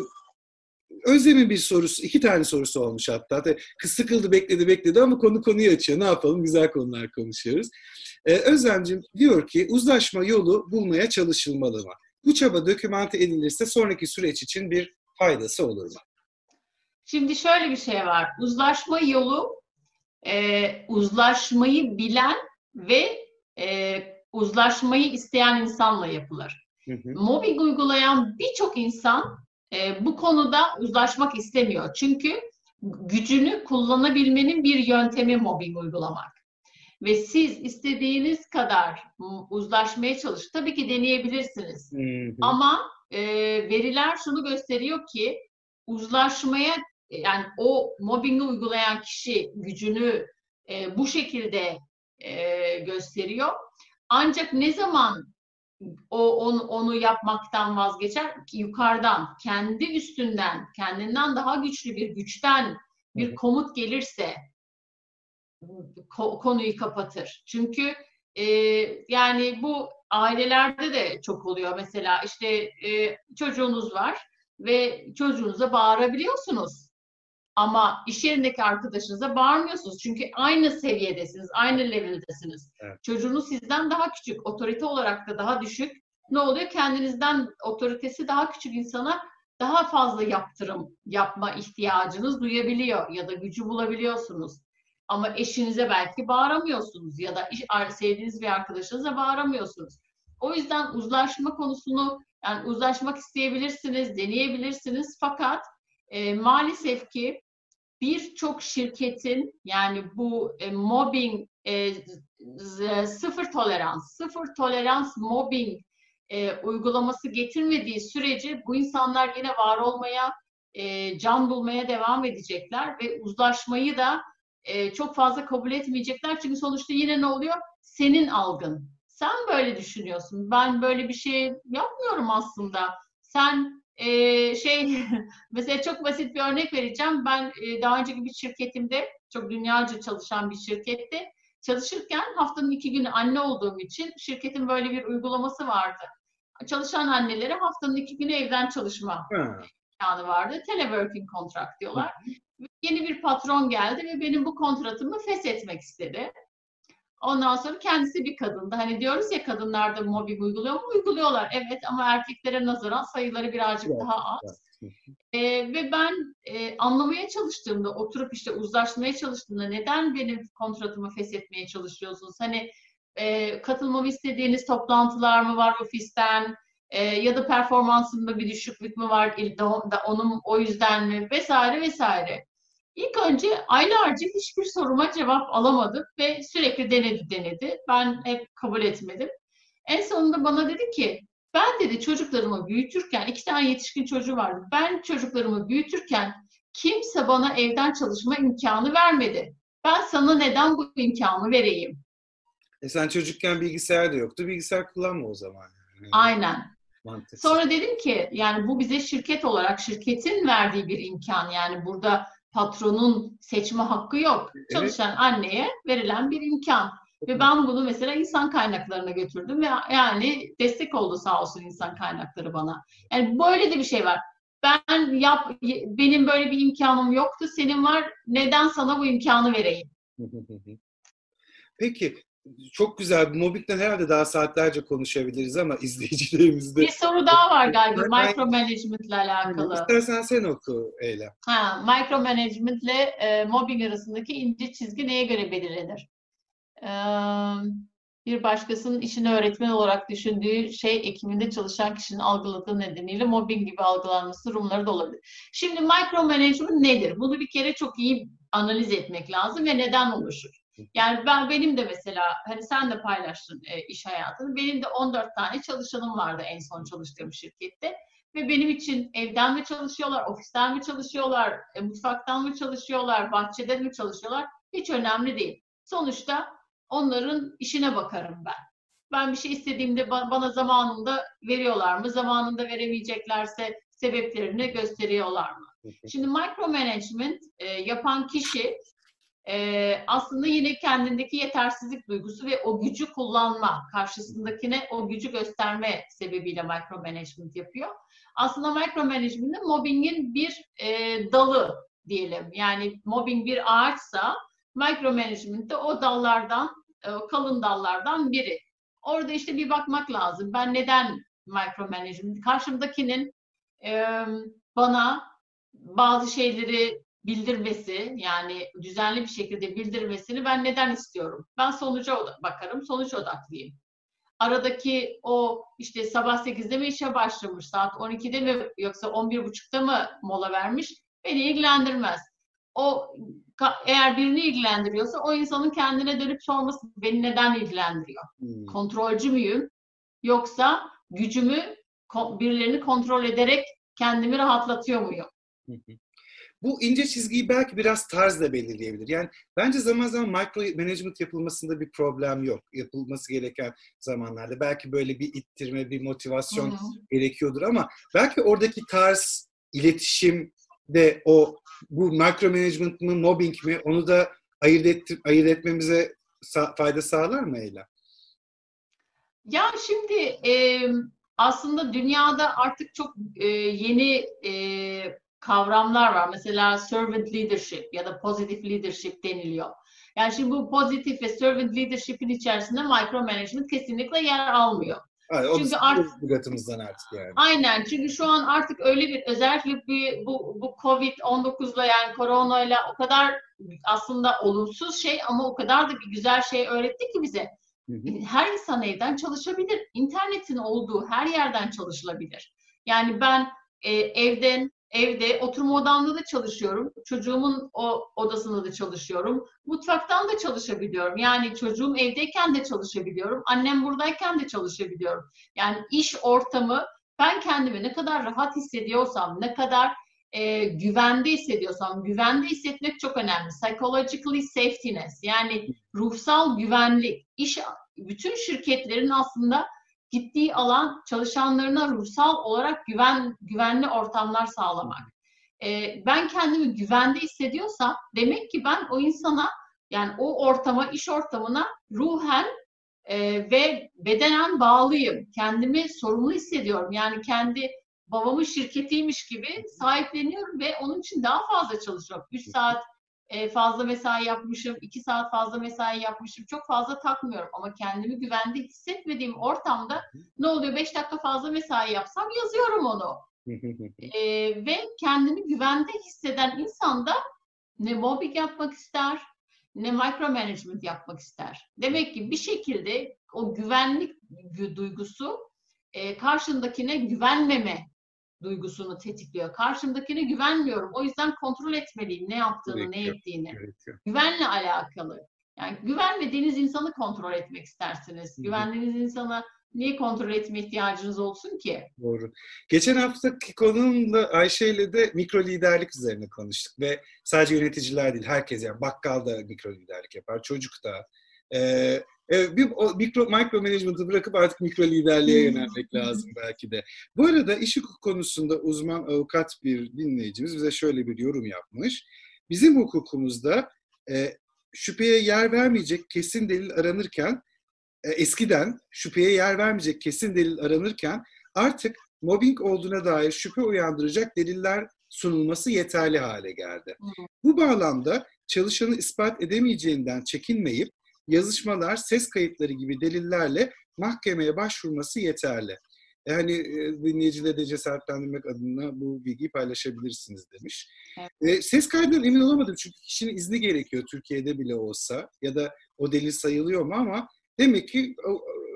Özlem'in bir sorusu, iki tane sorusu olmuş hatta. Kız sıkıldı, bekledi, bekledi ama konu konuyu açıyor. Ne yapalım? Güzel konular konuşuyoruz. Ee, Özlemciğim diyor ki uzlaşma yolu bulmaya çalışılmalı mı? Bu çaba dokümante edilirse sonraki süreç için bir faydası olur mu? Şimdi şöyle bir şey var. Uzlaşma yolu e, uzlaşmayı bilen ve e, uzlaşmayı isteyen insanla yapılır. Hı hı. Mobbing uygulayan birçok insan e, bu konuda uzlaşmak istemiyor. Çünkü gücünü kullanabilmenin bir yöntemi mobbing uygulamak. Ve siz istediğiniz kadar uzlaşmaya çalış. Tabii ki deneyebilirsiniz. Hı hı. Ama e, veriler şunu gösteriyor ki uzlaşmaya yani o mobbingi uygulayan kişi gücünü e, bu şekilde e, gösteriyor. Ancak ne zaman o onu, onu yapmaktan vazgeçer yukarıdan, kendi üstünden, kendinden daha güçlü bir güçten bir komut gelirse ko- konuyu kapatır. Çünkü e, yani bu ailelerde de çok oluyor. Mesela işte e, çocuğunuz var ve çocuğunuza bağırabiliyorsunuz. Ama iş yerindeki arkadaşınıza bağırmıyorsunuz. Çünkü aynı seviyedesiniz, aynı level'desiniz. Evet. Çocuğunuz sizden daha küçük, otorite olarak da daha düşük. Ne oluyor? Kendinizden otoritesi daha küçük insana daha fazla yaptırım yapma ihtiyacınız duyabiliyor ya da gücü bulabiliyorsunuz. Ama eşinize belki bağıramıyorsunuz ya da sevdiğiniz bir arkadaşınıza bağıramıyorsunuz. O yüzden uzlaşma konusunu yani uzlaşmak isteyebilirsiniz, deneyebilirsiniz fakat e, maalesef ki birçok şirketin yani bu e, mobbing e, sıfır tolerans, sıfır tolerans mobbing e, uygulaması getirmediği sürece bu insanlar yine var olmaya, e, can bulmaya devam edecekler ve uzlaşmayı da e, çok fazla kabul etmeyecekler. Çünkü sonuçta yine ne oluyor? Senin algın. Sen böyle düşünüyorsun. Ben böyle bir şey yapmıyorum aslında. Sen e, şey mesela çok basit bir örnek vereceğim. Ben e, daha önceki bir şirketimde çok dünyaca çalışan bir şirkette çalışırken haftanın iki günü anne olduğum için şirketin böyle bir uygulaması vardı. Çalışan annelere haftanın iki günü evden çalışma imkanı vardı. Teleworking contract diyorlar. Yeni bir patron geldi ve benim bu kontratımı feshetmek istedi. Ondan sonra kendisi bir kadındı. Hani diyoruz ya kadınlarda mobbing uyguluyor mu? Uyguluyorlar. Evet ama erkeklere nazaran sayıları birazcık evet, daha az. Evet. Ee, ve ben e, anlamaya çalıştığımda, oturup işte uzlaşmaya çalıştığımda neden benim kontratımı feshetmeye çalışıyorsunuz? Hani e, katılmamı istediğiniz toplantılar mı var ofisten? E, ya da performansımda bir düşüklük mü var? Onun o yüzden mi? Vesaire vesaire. İlk önce aylarca hiçbir soruma cevap alamadık ve sürekli denedi denedi. Ben hep kabul etmedim. En sonunda bana dedi ki ben dedi çocuklarımı büyütürken iki tane yetişkin çocuğu vardı. Ben çocuklarımı büyütürken kimse bana evden çalışma imkanı vermedi. Ben sana neden bu imkanı vereyim? E sen çocukken bilgisayar da yoktu. Bilgisayar kullanma o zaman. Yani. Aynen. Mantıksız. Sonra dedim ki yani bu bize şirket olarak şirketin verdiği bir imkan. Yani burada patronun seçme hakkı yok. Evet. Çalışan anneye verilen bir imkan. Ve ben bunu mesela insan kaynaklarına götürdüm ve yani destek oldu sağ olsun insan kaynakları bana. Yani böyle de bir şey var. Ben yap benim böyle bir imkanım yoktu. Senin var. Neden sana bu imkanı vereyim? Peki çok güzel. Mobbing'den herhalde daha saatlerce konuşabiliriz ama izleyicilerimizde... Bir soru daha var galiba micromanagement ile alakalı. İstersen sen oku Eylem. Ha, micromanagement ile e, mobbing arasındaki ince çizgi neye göre belirlenir? Ee, bir başkasının işini öğretmen olarak düşündüğü şey ekiminde çalışan kişinin algıladığı nedeniyle mobbing gibi algılanması durumları da olabilir. Şimdi micromanagement nedir? Bunu bir kere çok iyi analiz etmek lazım ve neden oluşur? Yani ben benim de mesela hani sen de paylaştın e, iş hayatını. Benim de 14 tane çalışanım vardı en son çalıştığım şirkette. Ve benim için evden mi çalışıyorlar, ofisten mi çalışıyorlar, e, mutfaktan mı çalışıyorlar, bahçede mi çalışıyorlar hiç önemli değil. Sonuçta onların işine bakarım ben. Ben bir şey istediğimde bana zamanında veriyorlar mı? Zamanında veremeyeceklerse sebeplerini gösteriyorlar mı? Şimdi micromanagement e, yapan kişi e, aslında yine kendindeki yetersizlik duygusu ve o gücü kullanma, karşısındakine o gücü gösterme sebebiyle micromanagement yapıyor. Aslında micromanagement de mobbingin bir e, dalı diyelim. Yani mobbing bir ağaçsa micromanagement de o dallardan, e, o kalın dallardan biri. Orada işte bir bakmak lazım. Ben neden micromanagement? Karşımdakinin e, bana bazı şeyleri bildirmesi yani düzenli bir şekilde bildirmesini ben neden istiyorum? Ben sonuca bakarım, sonuç odaklıyım. Aradaki o işte sabah 8'de mi işe başlamış, saat 12'de mi yoksa 11.30'da mı mola vermiş beni ilgilendirmez. O eğer birini ilgilendiriyorsa o insanın kendine dönüp sorması beni neden ilgilendiriyor? Hmm. Kontrolcü müyüm? Yoksa gücümü birilerini kontrol ederek kendimi rahatlatıyor muyum? Bu ince çizgiyi belki biraz tarzla belirleyebilir. Yani bence zaman zaman micro management yapılmasında bir problem yok. Yapılması gereken zamanlarda. Belki böyle bir ittirme, bir motivasyon Hı-hı. gerekiyordur ama belki oradaki tarz, iletişim de o bu micro management mı, mobbing mi onu da ayırt, ettir, ayırt etmemize sa- fayda sağlar mı Eyla? Ya şimdi e, aslında dünyada artık çok e, yeni e, kavramlar var. Mesela servant leadership ya da positive leadership deniliyor. Yani şimdi bu pozitif ve servant leadership'in içerisinde micromanagement kesinlikle yer almıyor. Aynen, çünkü artık artık yani. Aynen. Çünkü şu an artık öyle bir özellikle bir, bu, bu Covid-19'la yani koronayla o kadar aslında olumsuz şey ama o kadar da bir güzel şey öğretti ki bize. Her insan evden çalışabilir. İnternetin olduğu her yerden çalışılabilir. Yani ben e, evden evde oturma odamda da çalışıyorum. Çocuğumun o odasında da çalışıyorum. Mutfaktan da çalışabiliyorum. Yani çocuğum evdeyken de çalışabiliyorum. Annem buradayken de çalışabiliyorum. Yani iş ortamı ben kendimi ne kadar rahat hissediyorsam, ne kadar e, güvende hissediyorsam, güvende hissetmek çok önemli. Psychologically safetyness yani ruhsal güvenlik. İş bütün şirketlerin aslında gittiği alan çalışanlarına ruhsal olarak güven güvenli ortamlar sağlamak. E, ben kendimi güvende hissediyorsam demek ki ben o insana yani o ortama, iş ortamına ruhen e, ve bedenen bağlıyım. Kendimi sorumlu hissediyorum. Yani kendi babamın şirketiymiş gibi sahipleniyorum ve onun için daha fazla çalışıyorum. 3 saat e, fazla mesai yapmışım, iki saat fazla mesai yapmışım. Çok fazla takmıyorum ama kendimi güvende hissetmediğim ortamda ne oluyor? Beş dakika fazla mesai yapsam yazıyorum onu. e, ve kendini güvende hisseden insan da ne mobbing yapmak ister, ne micromanagement yapmak ister. Demek ki bir şekilde o güvenlik duygusu e, karşındakine güvenmeme duygusunu tetikliyor. Karşımdakine güvenmiyorum. O yüzden kontrol etmeliyim ne yaptığını, gerekiyor, ne ettiğini. Gerekiyor. Güvenle alakalı. Yani güvenmediğiniz insanı kontrol etmek istersiniz. Hı-hı. Güvendiğiniz insana niye kontrol etme ihtiyacınız olsun ki? Doğru. Geçen haftaki konumla Ayşe ile de mikro liderlik üzerine konuştuk ve sadece yöneticiler değil herkes yani bakkal da mikro liderlik yapar, çocuk da. Ee, bir o, mikro, micro management'ı bırakıp artık mikro liderliğe hmm. yönelmek lazım belki de. Bu arada iş hukuk konusunda uzman avukat bir dinleyicimiz bize şöyle bir yorum yapmış. Bizim hukukumuzda e, şüpheye yer vermeyecek kesin delil aranırken e, eskiden şüpheye yer vermeyecek kesin delil aranırken artık mobbing olduğuna dair şüphe uyandıracak deliller sunulması yeterli hale geldi. Bu bağlamda çalışanı ispat edemeyeceğinden çekinmeyip yazışmalar, ses kayıtları gibi delillerle mahkemeye başvurması yeterli. Yani e, dinleyicileri de cesaretlendirmek adına bu bilgiyi paylaşabilirsiniz demiş. Evet. E, ses kaydından emin olamadım çünkü kişinin izni gerekiyor Türkiye'de bile olsa ya da o delil sayılıyor mu ama demek ki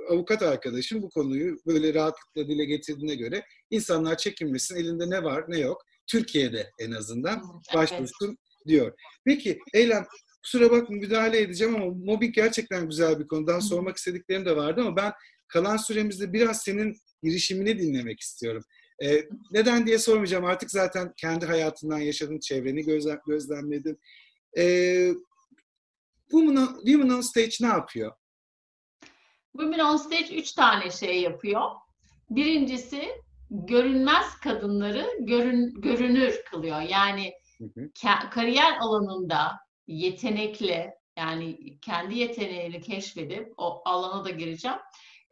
avukat arkadaşım bu konuyu böyle rahatlıkla dile getirdiğine göre insanlar çekinmesin elinde ne var ne yok Türkiye'de en azından başvursun evet. diyor. Peki Eylem kusura bakma müdahale edeceğim ama mobbing gerçekten güzel bir konu. Daha sormak istediklerim de vardı ama ben kalan süremizde biraz senin girişimini dinlemek istiyorum. Ee, neden diye sormayacağım. Artık zaten kendi hayatından yaşadın, çevreni gözlem, gözlemledin. Ee, Women, on, Women on Stage ne yapıyor? Women on Stage üç tane şey yapıyor. Birincisi görünmez kadınları görün, görünür kılıyor. Yani hı hı. kariyer alanında yetenekle yani kendi yeteneğini keşfedip o alana da gireceğim.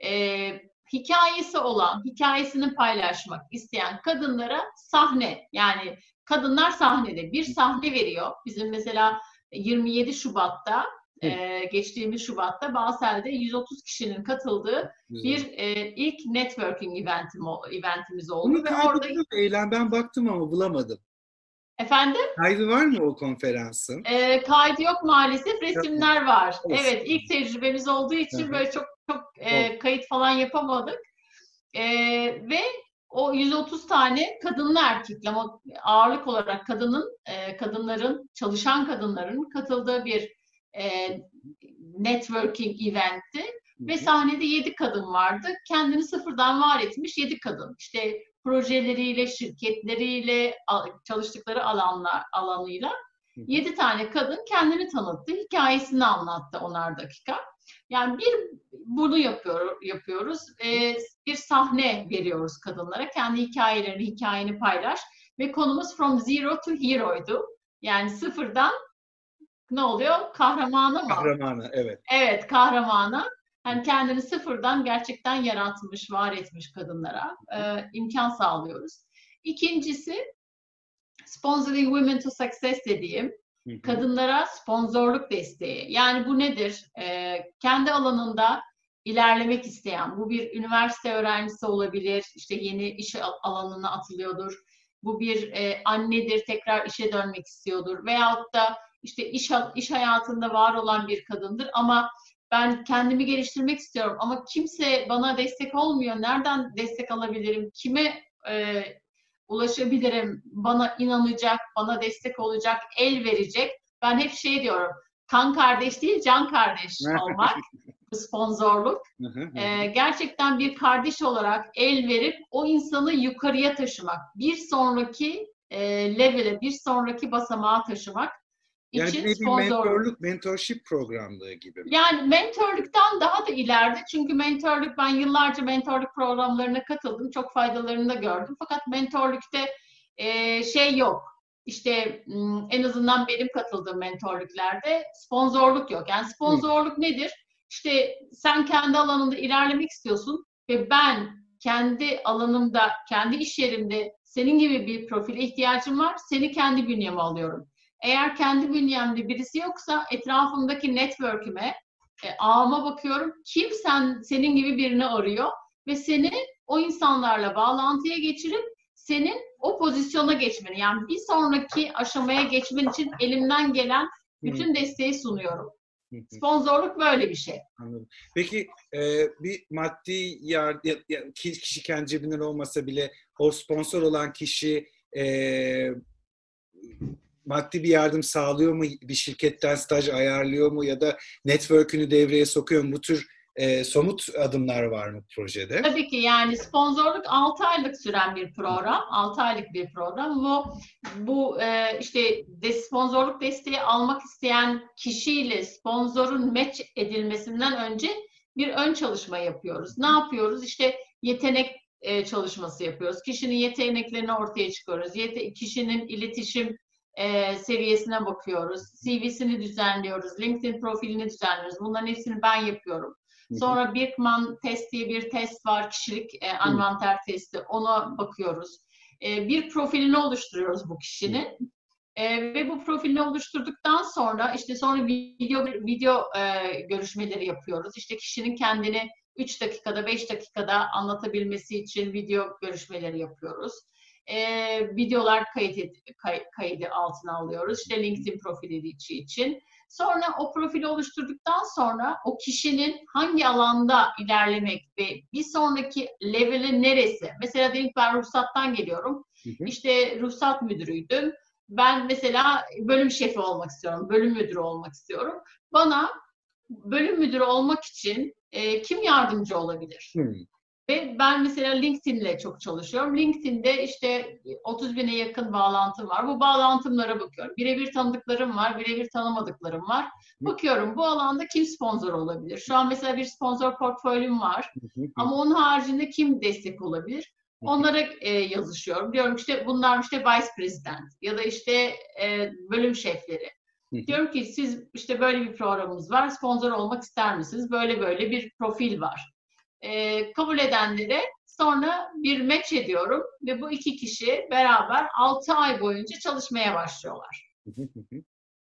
Ee, hikayesi olan, hikayesini paylaşmak isteyen kadınlara sahne yani kadınlar sahnede bir sahne veriyor. Bizim mesela 27 Şubat'ta e, geçtiğimiz Şubat'ta Basel'de 130 kişinin katıldığı Güzel. bir e, ilk networking eventim, eventimiz oldu. Bunu ve orada eylem ben baktım ama bulamadım. Efendim? Kaydı var mı o konferansın? E, kaydı yok maalesef. Resimler var. Evet, ilk tecrübemiz olduğu için böyle çok çok e, kayıt falan yapamadık. E, ve o 130 tane kadınlı erkekli ama ağırlık olarak kadının, e, kadınların, çalışan kadınların katıldığı bir e, networking eventti. Ve sahnede 7 kadın vardı. Kendini sıfırdan var etmiş 7 kadın. İşte projeleriyle, şirketleriyle, çalıştıkları alanlar alanıyla yedi tane kadın kendini tanıttı, hikayesini anlattı onar dakika. Yani bir bunu yapıyor, yapıyoruz. Ee, bir sahne veriyoruz kadınlara. Kendi hikayelerini, hikayeni paylaş. Ve konumuz From Zero to Hero'ydu. Yani sıfırdan ne oluyor? Kahramana mı? Kahramana, evet. Evet, kahramana yani kendini sıfırdan gerçekten yaratmış, var etmiş kadınlara e, imkan sağlıyoruz. İkincisi Sponsoring Women to Success dediğim kadınlara sponsorluk desteği. Yani bu nedir? E, kendi alanında ilerlemek isteyen, bu bir üniversite öğrencisi olabilir, işte yeni iş alanına atılıyordur, bu bir e, annedir, tekrar işe dönmek istiyordur veyahut da işte iş, iş hayatında var olan bir kadındır ama ben kendimi geliştirmek istiyorum ama kimse bana destek olmuyor. Nereden destek alabilirim? Kime e, ulaşabilirim? Bana inanacak, bana destek olacak, el verecek. Ben hep şey diyorum. Kan kardeş değil, can kardeş olmak. sponsorluk. ee, gerçekten bir kardeş olarak el verip o insanı yukarıya taşımak. Bir sonraki e, level'e, bir sonraki basamağa taşımak yani için bir sponsor... mentorluk, mentorship programlığı gibi mi? Yani mentorluktan daha da ileride. Çünkü mentorluk, ben yıllarca mentorluk programlarına katıldım. Çok faydalarını da gördüm. Fakat mentorlukta e, şey yok. İşte en azından benim katıldığım mentorluklarda sponsorluk yok. Yani sponsorluk Hı. nedir? İşte sen kendi alanında ilerlemek istiyorsun ve ben kendi alanımda, kendi iş yerimde senin gibi bir profile ihtiyacım var. Seni kendi bünyeme alıyorum. Eğer kendi bünyemde birisi yoksa etrafımdaki network'üme, e, ağıma bakıyorum. Kim sen senin gibi birini arıyor ve seni o insanlarla bağlantıya geçirip senin o pozisyona geçmeni yani bir sonraki aşamaya geçmen için elimden gelen bütün desteği sunuyorum. Sponsorluk böyle bir şey. Anladım. Peki e, bir maddi yardım, kişi kendi cebinden olmasa bile o sponsor olan kişi e, maddi bir yardım sağlıyor mu? Bir şirketten staj ayarlıyor mu? Ya da network'ünü devreye sokuyor mu? Bu tür e, somut adımlar var mı projede? Tabii ki yani sponsorluk 6 aylık süren bir program. 6 aylık bir program. Bu bu e, işte de sponsorluk desteği almak isteyen kişiyle sponsorun match edilmesinden önce bir ön çalışma yapıyoruz. Ne yapıyoruz? İşte yetenek e, çalışması yapıyoruz. Kişinin yeteneklerini ortaya çıkıyoruz. Yete kişinin iletişim e, seviyesine bakıyoruz. CV'sini düzenliyoruz. LinkedIn profilini düzenliyoruz. Bunların hepsini ben yapıyorum. Sonra Birkman test diye bir test var. Kişilik e, envanter testi. Ona bakıyoruz. E, bir profilini oluşturuyoruz bu kişinin. E, ve bu profilini oluşturduktan sonra işte sonra video video e, görüşmeleri yapıyoruz. İşte kişinin kendini 3 dakikada 5 dakikada anlatabilmesi için video görüşmeleri yapıyoruz e, videolar kayıt kay, kaydı altına alıyoruz. İşte LinkedIn profili için. Sonra o profili oluşturduktan sonra o kişinin hangi alanda ilerlemek ve bir sonraki level'i neresi? Mesela diyelim ben ruhsattan geliyorum. Hı hı. İşte ruhsat müdürüydüm. Ben mesela bölüm şefi olmak istiyorum, bölüm müdürü olmak istiyorum. Bana bölüm müdürü olmak için e, kim yardımcı olabilir? Hı. Ve ben mesela LinkedIn'le çok çalışıyorum. LinkedIn'de işte 30 bine yakın bağlantım var. Bu bağlantımlara bakıyorum. Birebir tanıdıklarım var, birebir tanımadıklarım var. Bakıyorum bu alanda kim sponsor olabilir? Şu an mesela bir sponsor portföyüm var. Ama onun haricinde kim destek olabilir? Onlara e, yazışıyorum. Diyorum işte bunlar işte vice president ya da işte e, bölüm şefleri. Diyorum ki siz işte böyle bir programımız var. Sponsor olmak ister misiniz? Böyle böyle bir profil var e, kabul edenlere sonra bir match ediyorum ve bu iki kişi beraber 6 ay boyunca çalışmaya başlıyorlar.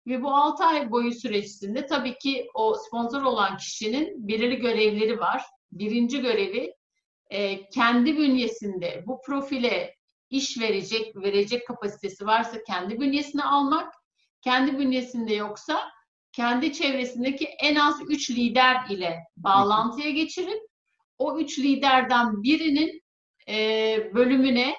ve bu 6 ay boyu süreçinde tabii ki o sponsor olan kişinin belirli görevleri var. Birinci görevi e, kendi bünyesinde bu profile iş verecek, verecek kapasitesi varsa kendi bünyesine almak, kendi bünyesinde yoksa kendi çevresindeki en az 3 lider ile bağlantıya geçirip o üç liderden birinin e, bölümüne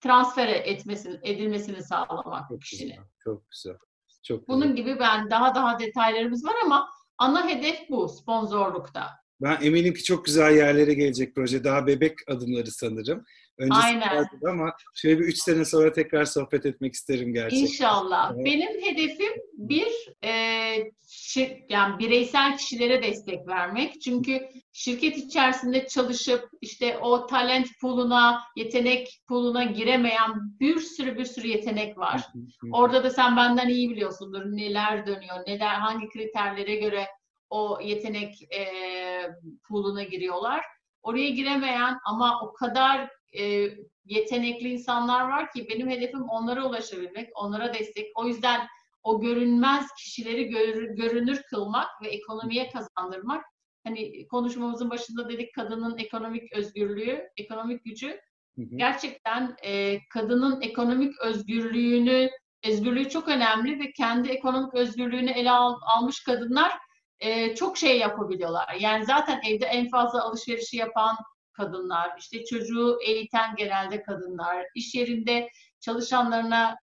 transfer etmesini, edilmesini sağlamak çok kişinin. Güzel, çok güzel. Çok Bunun güzel. gibi ben daha daha detaylarımız var ama ana hedef bu sponsorlukta. Ben eminim ki çok güzel yerlere gelecek proje. Daha bebek adımları sanırım. Öncesi Aynen. ama şöyle bir üç sene sonra tekrar sohbet etmek isterim gerçekten. İnşallah. Evet. Benim hedefim bir e, yani bireysel kişilere destek vermek. Çünkü şirket içerisinde çalışıp işte o talent pool'una, yetenek pool'una giremeyen bir sürü bir sürü yetenek var. Orada da sen benden iyi biliyorsundur neler dönüyor, neler hangi kriterlere göre o yetenek e, pool'una giriyorlar. Oraya giremeyen ama o kadar e, yetenekli insanlar var ki benim hedefim onlara ulaşabilmek, onlara destek. O yüzden o görünmez kişileri gör, görünür kılmak ve ekonomiye kazandırmak hani konuşmamızın başında dedik kadının ekonomik özgürlüğü, ekonomik gücü. Hı hı. Gerçekten e, kadının ekonomik özgürlüğünü, özgürlüğü çok önemli ve kendi ekonomik özgürlüğünü ele al, almış kadınlar e, çok şey yapabiliyorlar. Yani zaten evde en fazla alışverişi yapan kadınlar, işte çocuğu eğiten genelde kadınlar, iş yerinde çalışanlarına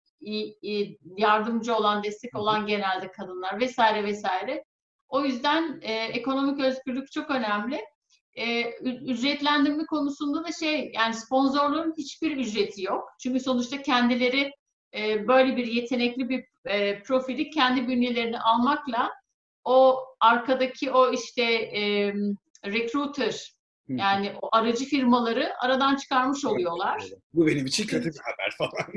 yardımcı olan, destek olan genelde kadınlar vesaire vesaire. O yüzden e, ekonomik özgürlük çok önemli. E, ücretlendirme konusunda da şey yani sponsorların hiçbir ücreti yok. Çünkü sonuçta kendileri e, böyle bir yetenekli bir e, profili kendi bünyelerine almakla o arkadaki o işte e, recruiter yani o aracı firmaları aradan çıkarmış oluyorlar. Bu benim için kötü bir haber falan.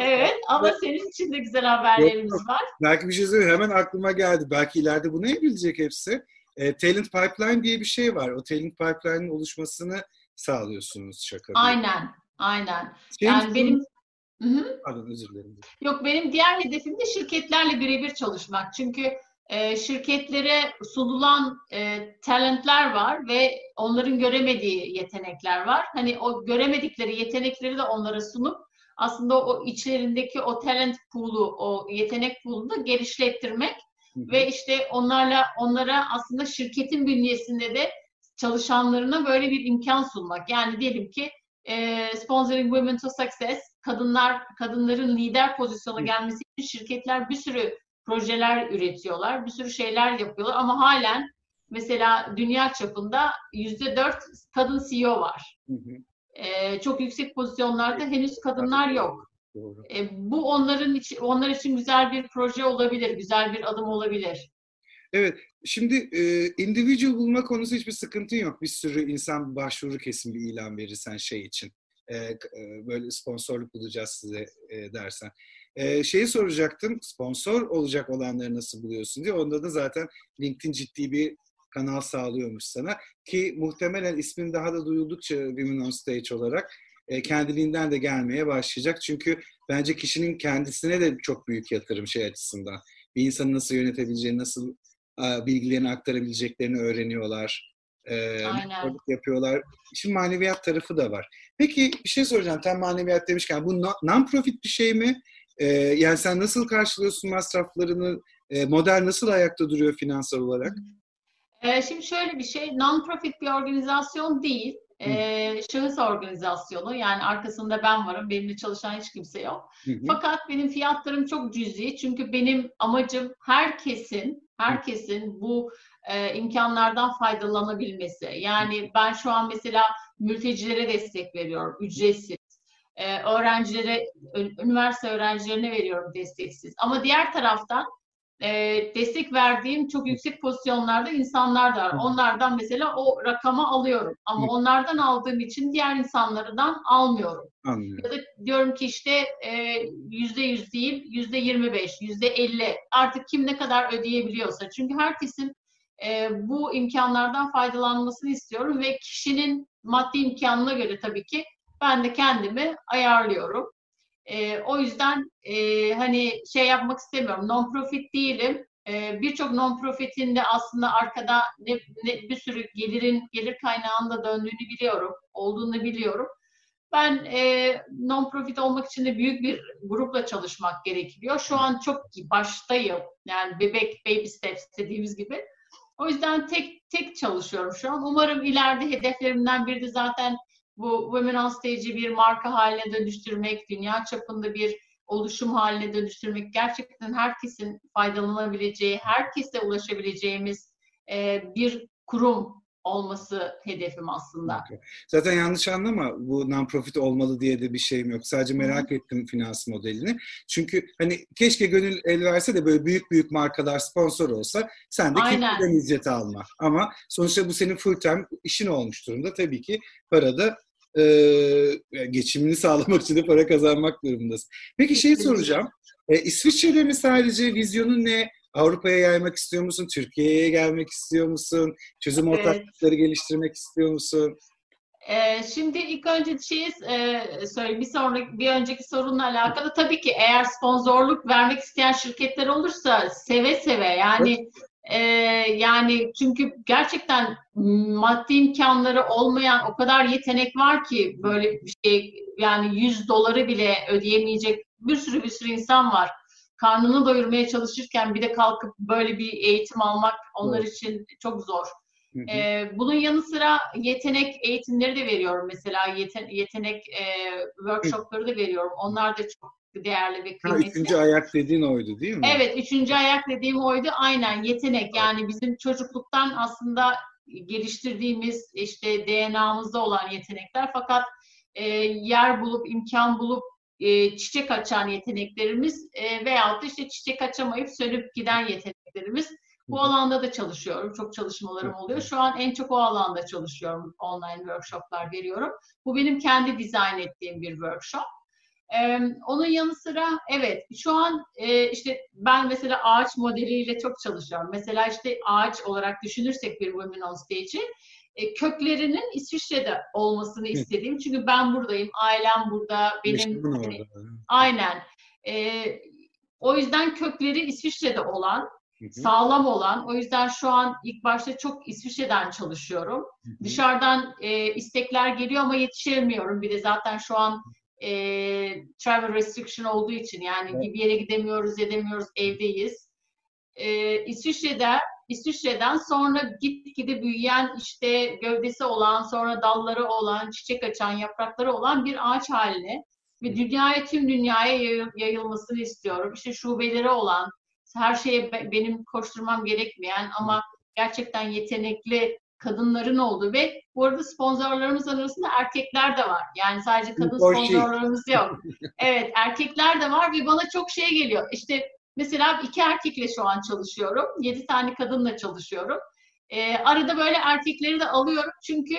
evet ama senin için de güzel haberlerimiz yok, var. Belki bir şey söyleyeyim. Hemen aklıma geldi. Belki ileride bunu evrilecek hepsi. E, talent Pipeline diye bir şey var. O Talent Pipeline'in oluşmasını sağlıyorsunuz şaka. Aynen. Aynen. Şey yani benim Hı-hı. Pardon özür dilerim. Yok benim diğer hedefim de şirketlerle birebir çalışmak. Çünkü e, şirketlere sunulan e, talentler var ve onların göremediği yetenekler var. Hani o göremedikleri yetenekleri de onlara sunup aslında o içlerindeki o talent pool'u, o yetenek pool'unu da geliştirmek ve işte onlarla onlara aslında şirketin bünyesinde de çalışanlarına böyle bir imkan sunmak. Yani diyelim ki e, Sponsoring Women to Success kadınlar kadınların lider pozisyona gelmesi için şirketler bir sürü projeler üretiyorlar, bir sürü şeyler yapıyorlar ama halen mesela dünya çapında yüzde dört kadın CEO var. Hı hı. Ee, çok yüksek pozisyonlarda henüz kadınlar yok. Ee, bu onların için onlar için güzel bir proje olabilir, güzel bir adım olabilir. Evet, şimdi e, individual bulma konusu hiçbir sıkıntın yok. Bir sürü insan başvuru kesin bir ilan verirsen şey için. E, e, böyle sponsorluk bulacağız size e, dersen. Ee, şeyi soracaktım, sponsor olacak olanları nasıl buluyorsun diye. Onda da zaten LinkedIn ciddi bir kanal sağlıyormuş sana. Ki muhtemelen ismin daha da duyuldukça Women on Stage olarak e, kendiliğinden de gelmeye başlayacak. Çünkü bence kişinin kendisine de çok büyük yatırım şey açısından. Bir insanı nasıl yönetebileceğini, nasıl a, bilgilerini aktarabileceklerini öğreniyorlar. E, yapıyorlar. Şimdi maneviyat tarafı da var. Peki bir şey soracağım. Tam maneviyat demişken bu non-profit bir şey mi? E, yani sen nasıl karşılıyorsun masraflarını? E, model nasıl ayakta duruyor finansal olarak? E, şimdi şöyle bir şey, non-profit bir organizasyon değil. E, şahıs organizasyonu yani arkasında ben varım benimle çalışan hiç kimse yok. Hı hı. Fakat benim fiyatlarım çok cüzi çünkü benim amacım herkesin herkesin bu e, imkanlardan faydalanabilmesi. Yani ben şu an mesela mültecilere destek veriyorum ücretsiz e, öğrencilere, üniversite öğrencilerine veriyorum desteksiz. Ama diğer taraftan e, destek verdiğim çok yüksek pozisyonlarda insanlar da var. Onlardan mesela o rakama alıyorum. Ama Hı. onlardan aldığım için diğer insanlardan almıyorum. Anlıyorum. Ya da diyorum ki işte e, yüzde yüz değil, yüzde yirmi beş, yüzde elli. Artık kim ne kadar ödeyebiliyorsa. Çünkü herkesin e, bu imkanlardan faydalanmasını istiyorum ve kişinin maddi imkanına göre tabii ki ben de kendimi ayarlıyorum. E, o yüzden e, hani şey yapmak istemiyorum. Non profit değilim. E, Birçok non profitin de aslında arkada ne, ne, bir sürü gelirin gelir kaynağında döndüğünü biliyorum. Olduğunu biliyorum. Ben e, non profit olmak için de büyük bir grupla çalışmak gerekiyor. Şu an çok baştayım. Yani bebek baby steps dediğimiz gibi. O yüzden tek tek çalışıyorum şu an. Umarım ileride hedeflerimden biri de zaten bu Women on Stage'i bir marka haline dönüştürmek, dünya çapında bir oluşum haline dönüştürmek gerçekten herkesin faydalanabileceği, herkese ulaşabileceğimiz e, bir kurum olması hedefim aslında. Okay. Zaten yanlış anlama bu non-profit olmalı diye de bir şeyim yok. Sadece merak Hı. ettim finans modelini. Çünkü hani keşke gönül el verse de böyle büyük büyük markalar sponsor olsa sen de kimden ücret alma. Ama sonuçta bu senin full time işin olmuş durumda. Tabii ki para da e, geçimini sağlamak için de para kazanmak durumundasın. Peki şey soracağım. E, İsviçre'de mi sadece vizyonun ne? Avrupa'ya yaymak istiyor musun? Türkiye'ye gelmek istiyor musun? Çözüm ortaklıkları evet. geliştirmek istiyor musun? Ee, şimdi ilk önce şeyi e, söyleyeyim. Bir sonraki bir önceki sorunla alakalı tabii ki eğer sponsorluk vermek isteyen şirketler olursa seve seve yani Ee, yani çünkü gerçekten maddi imkanları olmayan o kadar yetenek var ki böyle bir şey yani 100 doları bile ödeyemeyecek bir sürü bir sürü insan var. Karnını doyurmaya çalışırken bir de kalkıp böyle bir eğitim almak onlar evet. için çok zor. Ee, bunun yanı sıra yetenek eğitimleri de veriyorum mesela yeten, yetenek e, workshopları da veriyorum. Onlar da çok değerli ve kıymetli. Ha, üçüncü ayak dediğin oydu değil mi? Evet, üçüncü ayak dediğim oydu. Aynen yetenek yani bizim çocukluktan aslında geliştirdiğimiz işte DNA'mızda olan yetenekler fakat e, yer bulup imkan bulup e, çiçek açan yeteneklerimiz e, veyahut da işte çiçek açamayıp sönüp giden yeteneklerimiz. Bu alanda da çalışıyorum. Çok çalışmalarım oluyor. Şu an en çok o alanda çalışıyorum. Online workshoplar veriyorum. Bu benim kendi dizayn ettiğim bir workshop. Ee, onun yanı sıra evet şu an e, işte ben mesela ağaç modeliyle çok çalışıyorum. Mesela işte ağaç olarak düşünürsek bir Women on Stage'i e, köklerinin İsviçre'de olmasını istediğim. Çünkü ben buradayım, ailem burada, benim hani, aynen. E, o yüzden kökleri İsviçre'de olan, sağlam olan. O yüzden şu an ilk başta çok İsviçre'den çalışıyorum. Hı hı. Dışarıdan e, istekler geliyor ama yetişemiyorum. Bir de zaten şu an e, travel restriction olduğu için yani evet. bir yere gidemiyoruz, edemiyoruz, evdeyiz. E, İsviçre'de İsviçre'den sonra gitgide büyüyen işte gövdesi olan, sonra dalları olan, çiçek açan, yaprakları olan bir ağaç haline ve dünyaya tüm dünyaya yayılmasını istiyorum. İşte şubeleri olan, her şeye benim koşturmam gerekmeyen ama gerçekten yetenekli kadınların olduğu ve bu arada sponsorlarımız arasında erkekler de var. Yani sadece kadın sponsorlarımız yok. Evet erkekler de var ve bana çok şey geliyor. İşte mesela iki erkekle şu an çalışıyorum. Yedi tane kadınla çalışıyorum. Ee, arada böyle erkekleri de alıyorum çünkü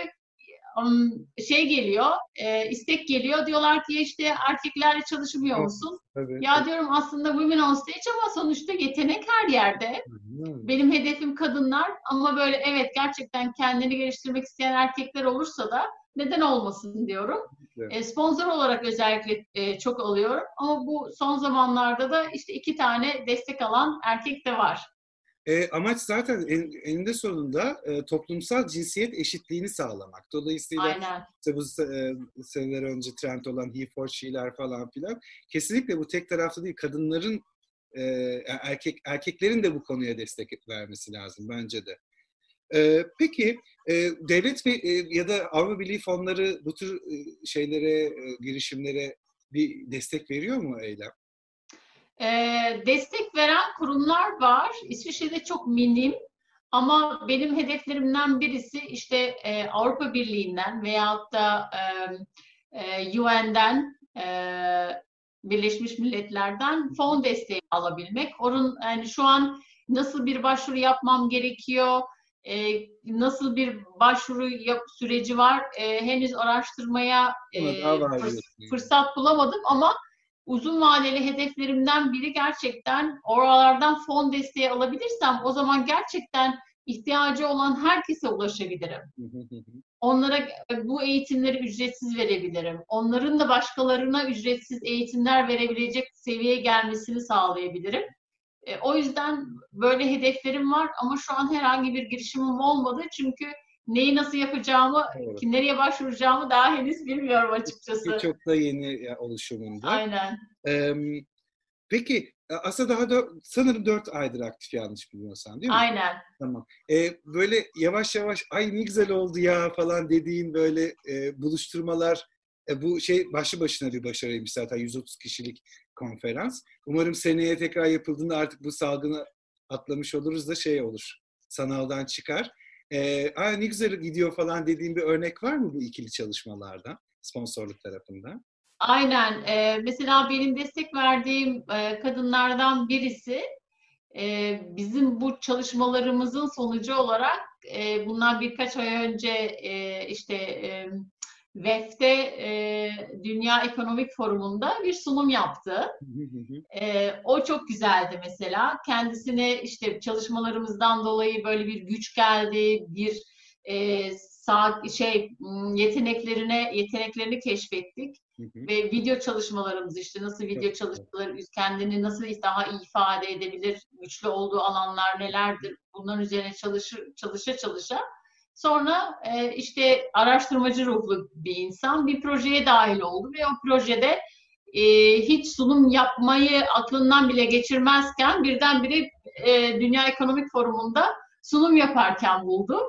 şey geliyor, e, istek geliyor. Diyorlar ki işte erkeklerle çalışmıyor musun? Evet, ya diyorum aslında women on stage ama sonuçta yetenek her yerde. Benim hedefim kadınlar ama böyle evet gerçekten kendini geliştirmek isteyen erkekler olursa da neden olmasın diyorum. Evet. E, sponsor olarak özellikle e, çok alıyorum ama bu son zamanlarda da işte iki tane destek alan erkek de var. E, amaç zaten en, eninde sonunda e, toplumsal cinsiyet eşitliğini sağlamak. Dolayısıyla Aynen. işte bu e, seneler önce trend olan he for she'ler falan filan kesinlikle bu tek taraflı değil. Kadınların e, erkek erkeklerin de bu konuya destek vermesi lazım bence de. E, peki e, devlet ve e, ya da Avrupa Birliği fonları bu tür e, şeylere, e, girişimlere bir destek veriyor mu Eylem? E, destek veren kurumlar var. İsviçre'de çok minim ama benim hedeflerimden birisi işte e, Avrupa Birliği'nden veyahut da e, e, UN'den e, Birleşmiş Milletler'den fon desteği alabilmek. Onun yani şu an nasıl bir başvuru yapmam gerekiyor? E, nasıl bir başvuru yap, süreci var? E, henüz araştırmaya e, fırs- fırsat bulamadım ama uzun vadeli hedeflerimden biri gerçekten oralardan fon desteği alabilirsem o zaman gerçekten ihtiyacı olan herkese ulaşabilirim. Onlara e, bu eğitimleri ücretsiz verebilirim. Onların da başkalarına ücretsiz eğitimler verebilecek seviyeye gelmesini sağlayabilirim. E, o yüzden böyle hedeflerim var ama şu an herhangi bir girişimim olmadı çünkü neyi nasıl yapacağımı, evet. nereye başvuracağımı daha henüz bilmiyorum açıkçası. Çok da yeni oluşumunda. Aynen. Ee, peki aslında daha da sanırım dört aydır aktif yanlış bilmiyorsan değil mi? Aynen. Tamam. Ee, böyle yavaş yavaş ay ne güzel oldu ya falan dediğin böyle e, buluşturmalar e, bu şey başlı başına bir başarıymış zaten 130 kişilik konferans. Umarım seneye tekrar yapıldığında artık bu salgını atlamış oluruz da şey olur. Sanaldan çıkar. Aa, ne güzel gidiyor falan dediğim bir örnek var mı bu ikili çalışmalardan sponsorluk tarafından? Aynen. Ee, mesela benim destek verdiğim e, kadınlardan birisi e, bizim bu çalışmalarımızın sonucu olarak e, bundan birkaç ay önce e, işte e, VEF'te e, Dünya Ekonomik Forumu'nda bir sunum yaptı. e, o çok güzeldi mesela. Kendisine işte çalışmalarımızdan dolayı böyle bir güç geldi, bir e, sağ, şey yeteneklerine yeteneklerini keşfettik. ve video çalışmalarımız işte nasıl video çalışmaları kendini nasıl daha iyi ifade edebilir, güçlü olduğu alanlar nelerdir bunların üzerine çalışır, çalışa çalışa sonra e, işte araştırmacı ruhlu bir insan bir projeye dahil oldu ve o projede e, hiç sunum yapmayı aklından bile geçirmezken birdenbire e, Dünya Ekonomik Forumu'nda sunum yaparken buldu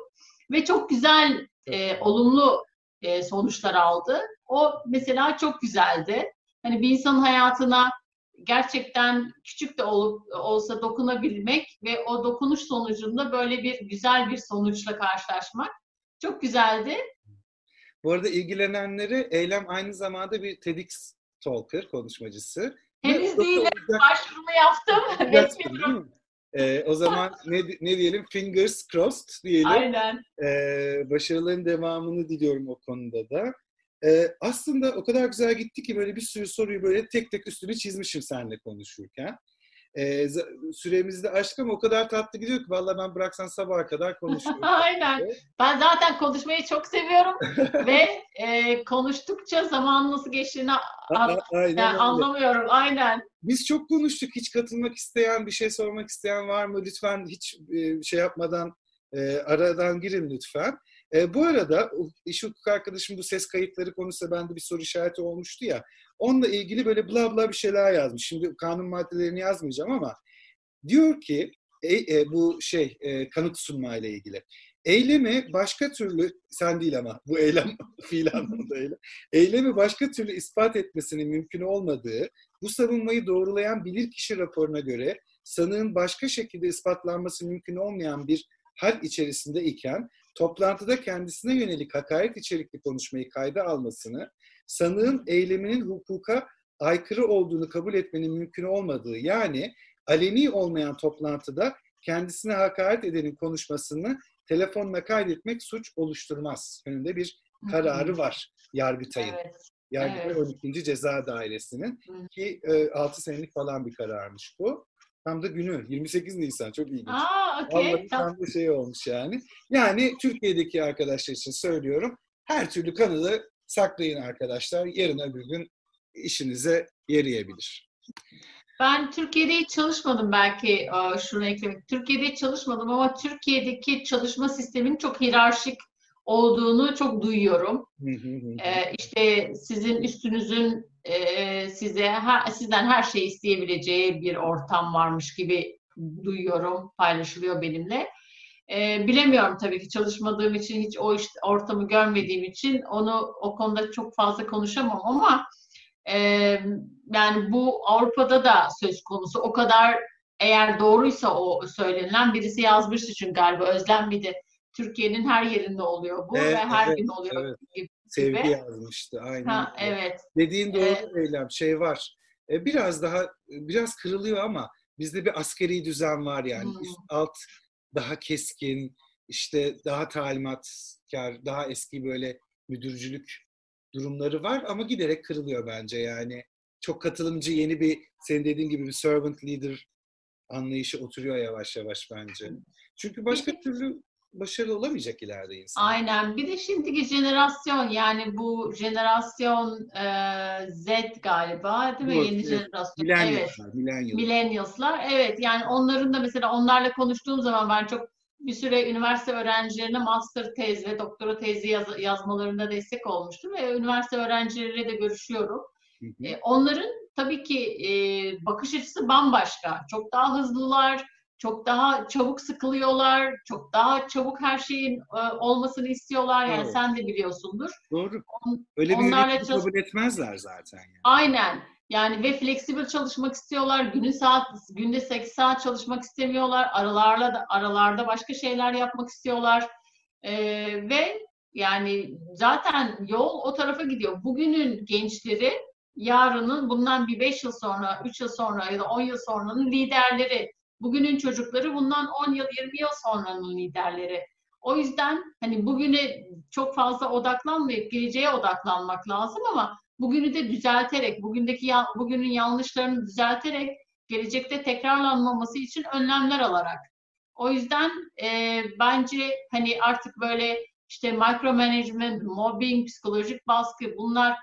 ve çok güzel e, olumlu e, sonuçlar aldı. O mesela çok güzeldi. Hani bir insanın hayatına gerçekten küçük de olup olsa dokunabilmek ve o dokunuş sonucunda böyle bir güzel bir sonuçla karşılaşmak çok güzeldi. Bu arada ilgilenenleri Eylem aynı zamanda bir TEDx talker, konuşmacısı. Henüz değil, başvurumu yaptım. Bekliyorum. Ee, o zaman ne, ne diyelim? Fingers crossed diyelim. Aynen. Ee, başarıların devamını diliyorum o konuda da. Ee, aslında o kadar güzel gitti ki böyle bir sürü soruyu böyle tek tek üstünü çizmişim seninle konuşurken. Ee, süremizi de aştık ama o kadar tatlı gidiyor ki vallahi ben bıraksan sabaha kadar konuşuyorum. Aynen. Ben zaten konuşmayı çok seviyorum ve e, konuştukça zaman nasıl geçtiğini Aynen yani anlamıyorum. Aynen. Biz çok konuştuk. Hiç katılmak isteyen, bir şey sormak isteyen var mı? Lütfen hiç e, şey yapmadan e, aradan girin lütfen. E, bu arada iş hukuk arkadaşım bu ses kayıtları konusunda bende bir soru işareti olmuştu ya. Onunla ilgili böyle bla bla bir şeyler yazmış. Şimdi kanun maddelerini yazmayacağım ama diyor ki e, e, bu şey e, kanıt sunma ile ilgili. Eylemi başka türlü, sen değil ama bu eylem fiil anlamında eylem. Eylemi başka türlü ispat etmesinin mümkün olmadığı, bu savunmayı doğrulayan bilirkişi raporuna göre sanığın başka şekilde ispatlanması mümkün olmayan bir hal içerisinde iken toplantıda kendisine yönelik hakaret içerikli konuşmayı kayda almasını, sanığın eyleminin hukuka aykırı olduğunu kabul etmenin mümkün olmadığı yani aleni olmayan toplantıda kendisine hakaret edenin konuşmasını telefonla kaydetmek suç oluşturmaz. Önünde bir kararı var Yargıtay'ın. Evet. Yargıtay evet. 12. Ceza Dairesi'nin ki e, 6 senelik falan bir kararmış bu. Tam da günü 28 Nisan çok ilginç. Aa, okay. tam da şey olmuş yani. Yani Türkiye'deki arkadaşlar için söylüyorum. Her türlü kanalı saklayın arkadaşlar. Yarın öbür gün işinize yarayabilir. Ben Türkiye'de hiç çalışmadım belki şunu eklemek. Türkiye'de hiç çalışmadım ama Türkiye'deki çalışma sistemin çok hiyerarşik olduğunu çok duyuyorum. ee, işte sizin üstünüzün e, size her, sizden her şeyi isteyebileceği bir ortam varmış gibi duyuyorum, paylaşılıyor benimle. Ee, bilemiyorum tabii ki çalışmadığım için hiç o işte, ortamı görmediğim için onu o konuda çok fazla konuşamam ama e, yani bu Avrupa'da da söz konusu. O kadar eğer doğruysa o söylenilen birisi yazmıştı çünkü galiba Özlem miydi? Türkiye'nin her yerinde oluyor bu evet, ve her evet, gün oluyor evet. gibi. Sevgi yazmıştı aynen. Ha, evet. Dediğin doğru evet. eylem şey var. E, biraz daha biraz kırılıyor ama bizde bir askeri düzen var yani. Hmm. Üst alt daha keskin, işte daha talimatkar, daha eski böyle müdürcülük durumları var ama giderek kırılıyor bence yani. Çok katılımcı yeni bir senin dediğin gibi bir servant leader anlayışı oturuyor yavaş yavaş bence. Çünkü başka türlü başarılı olamayacak ileride insan. Aynen. Bir de şimdiki jenerasyon yani bu jenerasyon e, Z galiba değil mi? Bu, Yeni evet. jenerasyon. Millennialslar. Evet. Millennialslar. Evet. Yani onların da mesela onlarla konuştuğum zaman ben çok bir süre üniversite öğrencilerine master tez ve doktora tezi yaz, yazmalarında destek olmuştum ve üniversite öğrencileriyle de görüşüyorum. Hı hı. E, onların tabii ki e, bakış açısı bambaşka. Çok daha hızlılar, çok daha çabuk sıkılıyorlar, çok daha çabuk her şeyin e, olmasını istiyorlar. Yani Doğru. sen de biliyorsundur. Doğru. On, Öyle bir yönetim çalış- kabul etmezler zaten. Yani. Aynen. Yani ve flexible çalışmak istiyorlar. Günün saat günde 8 saat çalışmak istemiyorlar. Aralarla da aralarda başka şeyler yapmak istiyorlar. Ee, ve yani zaten yol o tarafa gidiyor. Bugünün gençleri yarının bundan bir 5 yıl sonra, 3 yıl sonra ya da 10 yıl sonranın liderleri. Bugünün çocukları bundan 10 yıl, 20 yıl sonranın liderleri. O yüzden hani bugüne çok fazla odaklanmayıp geleceğe odaklanmak lazım ama bugünü de düzelterek, bugündeki bugünün yanlışlarını düzelterek gelecekte tekrarlanmaması için önlemler alarak. O yüzden e, bence hani artık böyle işte micromanagement, mobbing, psikolojik baskı bunlar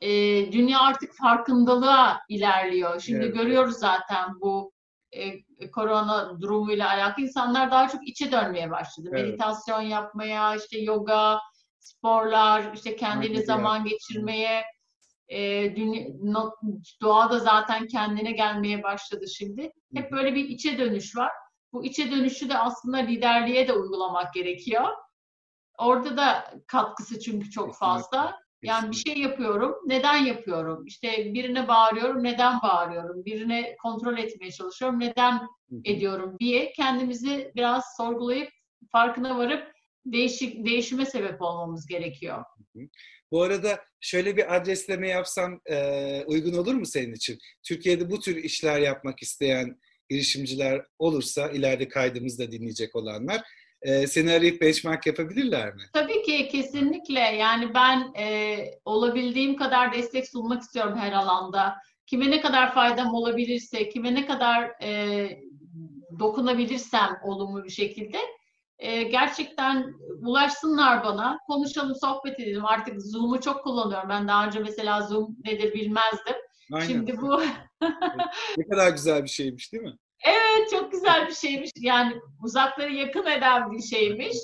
e, dünya artık farkındalığa ilerliyor. Şimdi Evet. görüyoruz zaten bu e, korona durumuyla alakalı insanlar daha çok içe dönmeye başladı. Evet. Meditasyon yapmaya, işte yoga, sporlar, işte kendine Aynen. zaman geçirmeye, e, dünya, no- doğada zaten kendine gelmeye başladı şimdi. Hep böyle bir içe dönüş var. Bu içe dönüşü de aslında liderliğe de uygulamak gerekiyor. Orada da katkısı çünkü çok fazla. Yani bir şey yapıyorum, neden yapıyorum? İşte birine bağırıyorum, neden bağırıyorum? Birine kontrol etmeye çalışıyorum, neden ediyorum diye kendimizi biraz sorgulayıp farkına varıp değişik değişime sebep olmamız gerekiyor. Bu arada şöyle bir adresleme yapsam e, uygun olur mu senin için? Türkiye'de bu tür işler yapmak isteyen girişimciler olursa, ileride kaydımızda dinleyecek olanlar, e, seni arayıp benchmark yapabilirler mi? Tabii ki kesinlikle yani ben e, olabildiğim kadar destek sunmak istiyorum her alanda. Kime ne kadar faydam olabilirse, kime ne kadar e, dokunabilirsem olumlu bir şekilde e, gerçekten ulaşsınlar bana. Konuşalım, sohbet edelim. Artık Zoom'u çok kullanıyorum. Ben daha önce mesela Zoom nedir bilmezdim. Aynen. Şimdi bu Ne kadar güzel bir şeymiş değil mi? Evet çok güzel bir şeymiş. Yani uzakları yakın eden bir şeymiş.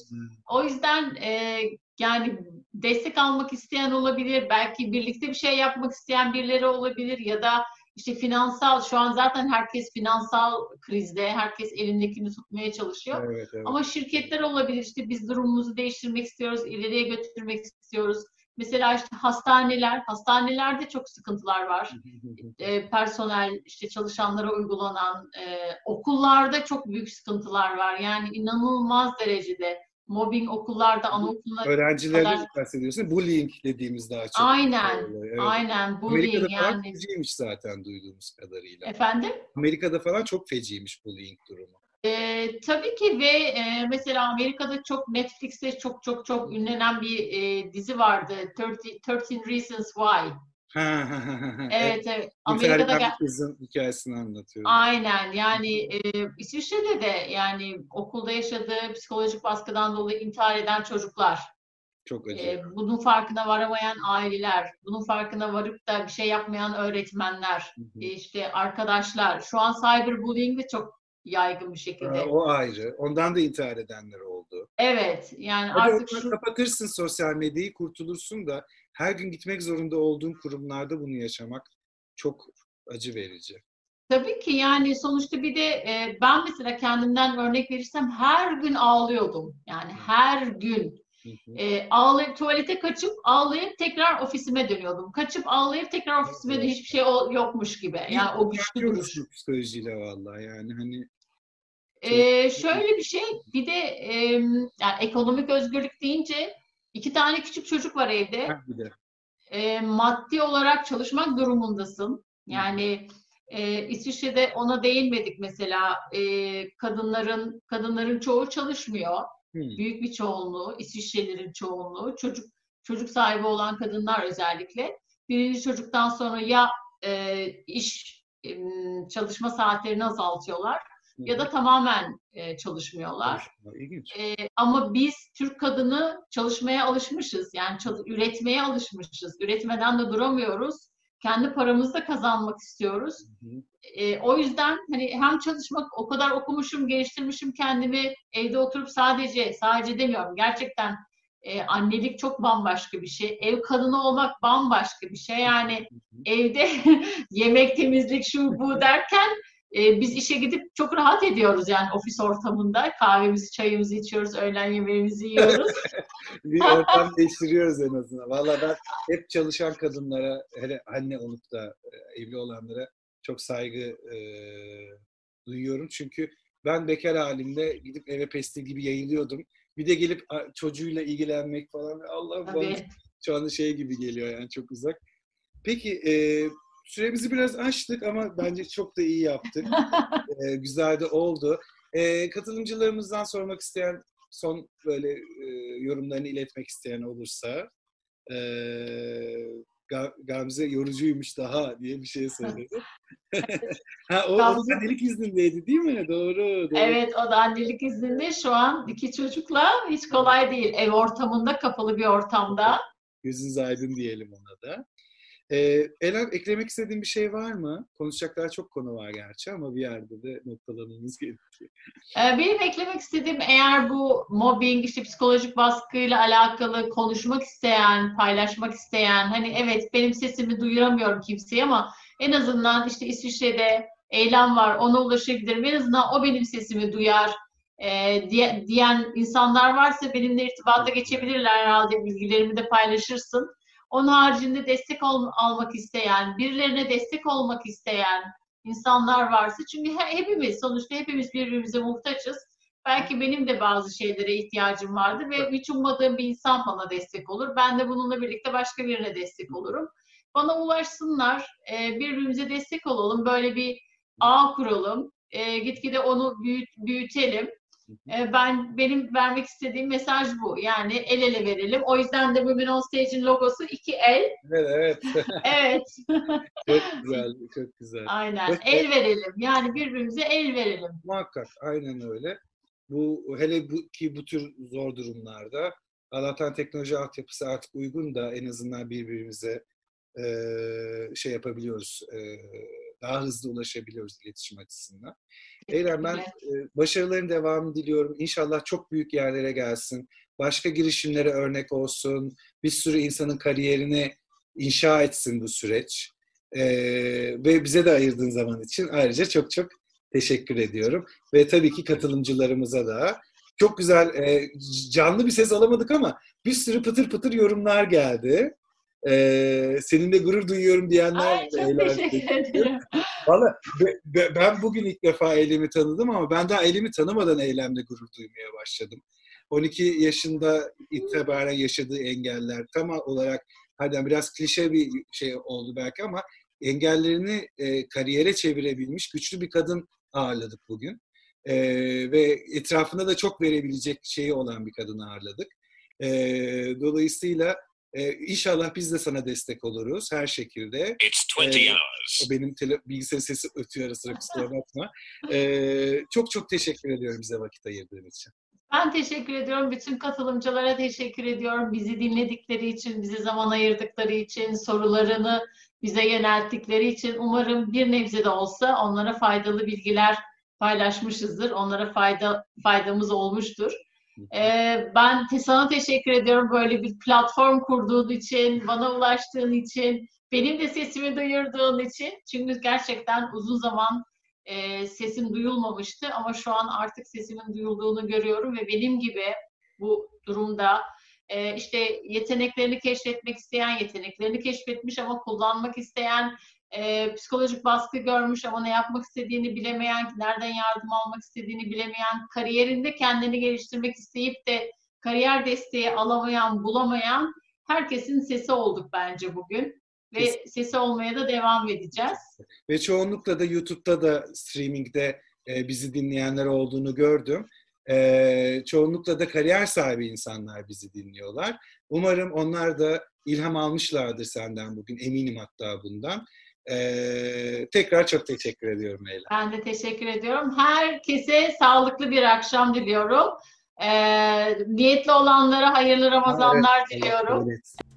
O yüzden e, yani destek almak isteyen olabilir, belki birlikte bir şey yapmak isteyen birileri olabilir ya da işte finansal, şu an zaten herkes finansal krizde, herkes elindekini tutmaya çalışıyor. Evet, evet. Ama şirketler olabilir, işte biz durumumuzu değiştirmek istiyoruz, ileriye götürmek istiyoruz. Mesela işte hastaneler, hastanelerde çok sıkıntılar var. E, personel, işte çalışanlara uygulanan, e, okullarda çok büyük sıkıntılar var. Yani inanılmaz derecede mobbing okullarda, anaokulunda Öğrencilerden kadar- bahsediyorsun. Bullying dediğimiz daha çok. Aynen, Evet. aynen Amerika'da bullying falan yani. feciymiş zaten duyduğumuz kadarıyla. Efendim? Amerika'da falan çok feciymiş bullying durumu. Ee, tabii ki ve e, mesela Amerika'da çok Netflix'te çok çok çok ünlenen bir e, dizi vardı. 30, 13 Reasons Why. Evet, evet. Amerika'da Amerika'da gel- kızın hikayesini anlatıyor. Aynen yani e, İsviçre'de de yani okulda yaşadığı psikolojik baskıdan dolayı intihar eden çocuklar, Çok acı. e, bunun farkına varamayan aileler, bunun farkına varıp da bir şey yapmayan öğretmenler, Hı hı. e, işte arkadaşlar. Şu an cyberbullying de çok yaygın bir şekilde. Ha, o ayrı. Ondan da intihar edenler oldu. Evet yani Hadi artık şu kapatırsın sosyal medyayı, kurtulursun da her gün gitmek zorunda olduğun kurumlarda bunu yaşamak çok acı verici. tabii ki yani sonuçta bir de e, ben mesela kendimden örnek verirsem her gün ağlıyordum. Yani her gün. E, ağlayıp tuvalete kaçıp ağlayıp tekrar ofisime dönüyordum. Kaçıp ağlayıp tekrar ofisime de hiçbir şey yokmuş gibi. Yani o güçlü duruş. Psikolojiyle vallahi yani hani Ee, şöyle bir şey, bir de e, yani ekonomik özgürlük deyince iki tane küçük çocuk var evde. ha, bir de E, maddi olarak çalışmak durumundasın. Yani e, İsviçre'de ona değinmedik mesela. E, kadınların kadınların çoğu çalışmıyor. Hı, Büyük bir çoğunluğu, İsviçrelilerin çoğunluğu, çocuk çocuk sahibi olan kadınlar özellikle. Birinci çocuktan sonra ya e, iş e, çalışma saatlerini azaltıyorlar hı. ya da tamamen e, çalışmıyorlar. İlginç. E, ama biz Türk kadını çalışmaya alışmışız. Yani çal- üretmeye alışmışız. Üretmeden de duramıyoruz. Kendi paramızı da kazanmak istiyoruz. Hı hı. E, o yüzden hani hem çalışmak o kadar okumuşum, geliştirmişim kendimi evde oturup sadece sadece demiyorum. Gerçekten e, annelik çok bambaşka bir şey. Ev kadını olmak bambaşka bir şey. Yani evde yemek, temizlik, şu bu derken e, biz işe gidip çok rahat ediyoruz yani ofis ortamında. Kahvemizi, çayımızı içiyoruz, öğlen yemeğimizi yiyoruz. bir ortam değiştiriyoruz en azından. Valla ben hep çalışan kadınlara, hele anne olup da e, evli olanlara çok saygı e, duyuyorum. Çünkü ben bekar halimde gidip eve pestil gibi yayılıyordum. Bir de gelip çocuğuyla ilgilenmek falan. Allah bana şu anda şey gibi geliyor yani çok uzak. Peki e, süremizi biraz açtık ama bence çok da iyi yaptık. E, güzel de oldu. E, katılımcılarımızdan sormak isteyen son böyle e, yorumlarını iletmek isteyen olursa e, Ga- Gamze yorucuymuş daha diye bir şey söyledi. ha, o, o Gamze- annelik iznindeydi değil mi? Doğru. doğru. Evet, o da annelik izninde şu an iki çocukla hiç kolay değil. Ev ortamında, kapalı bir ortamda. Gözünüz aydın diyelim ona da. Ee, Elen eklemek istediğin bir şey var mı? Konuşacaklar çok konu var gerçi ama bir yerde de noktalamamız gerekiyor. Benim eklemek istediğim eğer bu mobbing, işte psikolojik baskıyla alakalı konuşmak isteyen, paylaşmak isteyen, hani evet benim sesimi duyuramıyorum kimseye ama en azından işte İsviçre'de eylem var, ona ulaşabilirim. En azından o benim sesimi duyar e, diye, diyen insanlar varsa benimle irtibata geçebilirler herhalde bilgilerimi de paylaşırsın. Onun haricinde destek ol, almak isteyen, birilerine destek olmak isteyen insanlar varsa çünkü hepimiz sonuçta hepimiz birbirimize muhtaçız. Belki benim de bazı şeylere ihtiyacım vardı ve hiç ummadığım bir insan bana destek olur. Ben de bununla birlikte başka birine destek olurum. Bana ulaşsınlar, e, birbirimize destek olalım, böyle bir ağ kuralım, e, gitgide onu büyüt, büyütelim. E, ben benim vermek istediğim mesaj bu. Yani el ele verelim. O yüzden de Women on Stage'in logosu iki el. Evet, evet. evet. çok güzel, çok güzel. Aynen. Evet. El verelim. Yani birbirimize el verelim. Muhakkak, aynen öyle. Bu hele bu, ki bu tür zor durumlarda Allah'tan teknoloji altyapısı artık uygun da en azından birbirimize e, şey yapabiliyoruz. E, daha hızlı ulaşabiliyoruz iletişim açısından. Eylem ben e, başarıların devamını diliyorum. İnşallah çok büyük yerlere gelsin. Başka girişimlere örnek olsun. Bir sürü insanın kariyerini inşa etsin bu süreç. E, ve bize de ayırdığın zaman için ayrıca çok çok teşekkür ediyorum. Ve tabii ki katılımcılarımıza da. Çok güzel, e, canlı bir ses alamadık ama bir sürü pıtır pıtır yorumlar geldi. Ee, seninle gurur duyuyorum diyenler Ay, çok teşekkür ederim. Valla ben bugün ilk defa Eylem'i tanıdım ama ben daha Eylem'i tanımadan Eylem'le gurur duymaya başladım. 12 yaşında itibaren yaşadığı engeller tam olarak hadi biraz klişe bir şey oldu belki ama engellerini e, kariyere çevirebilmiş güçlü bir kadın ağırladık bugün. E, ve etrafında da çok verebilecek şeyi olan bir kadın ağırladık. E, dolayısıyla ee, inşallah biz de sana destek oluruz her şekilde. It's 20 ee, hours. Benim tele, bilgisayar sesi ötüyor ara sıra kusura bakma. Ee, çok çok teşekkür ediyorum bize vakit ayırdığın için. Ben teşekkür ediyorum. Bütün katılımcılara teşekkür ediyorum. Bizi dinledikleri için, bize zaman ayırdıkları için, sorularını bize yönelttikleri için. Umarım bir nebze de olsa onlara faydalı bilgiler paylaşmışızdır. Onlara fayda faydamız olmuştur. Ee, ben sana teşekkür ediyorum böyle bir platform kurduğun için, bana ulaştığın için, benim de sesimi duyurduğun için. Çünkü gerçekten uzun zaman e, sesim duyulmamıştı ama şu an artık sesimin duyulduğunu görüyorum ve benim gibi bu durumda e, işte yeteneklerini keşfetmek isteyen, yeteneklerini keşfetmiş ama kullanmak isteyen, e, psikolojik baskı görmüş ama ne yapmak istediğini bilemeyen, nereden yardım almak istediğini bilemeyen, kariyerinde kendini geliştirmek isteyip de kariyer desteği alamayan, bulamayan herkesin sesi olduk bence bugün. Ve Kesinlikle. sesi olmaya da devam edeceğiz. Ve çoğunlukla da YouTube'da da streamingde e, bizi dinleyenler olduğunu gördüm. E, çoğunlukla da kariyer sahibi insanlar bizi dinliyorlar. Umarım onlar da ilham almışlardır senden bugün. Eminim hatta bundan. Ee, tekrar çok teşekkür ediyorum Leyla. Ben de teşekkür ediyorum. Herkese sağlıklı bir akşam diliyorum. Ee, niyetli olanlara hayırlı Ramazanlar evet, diliyorum. Evet.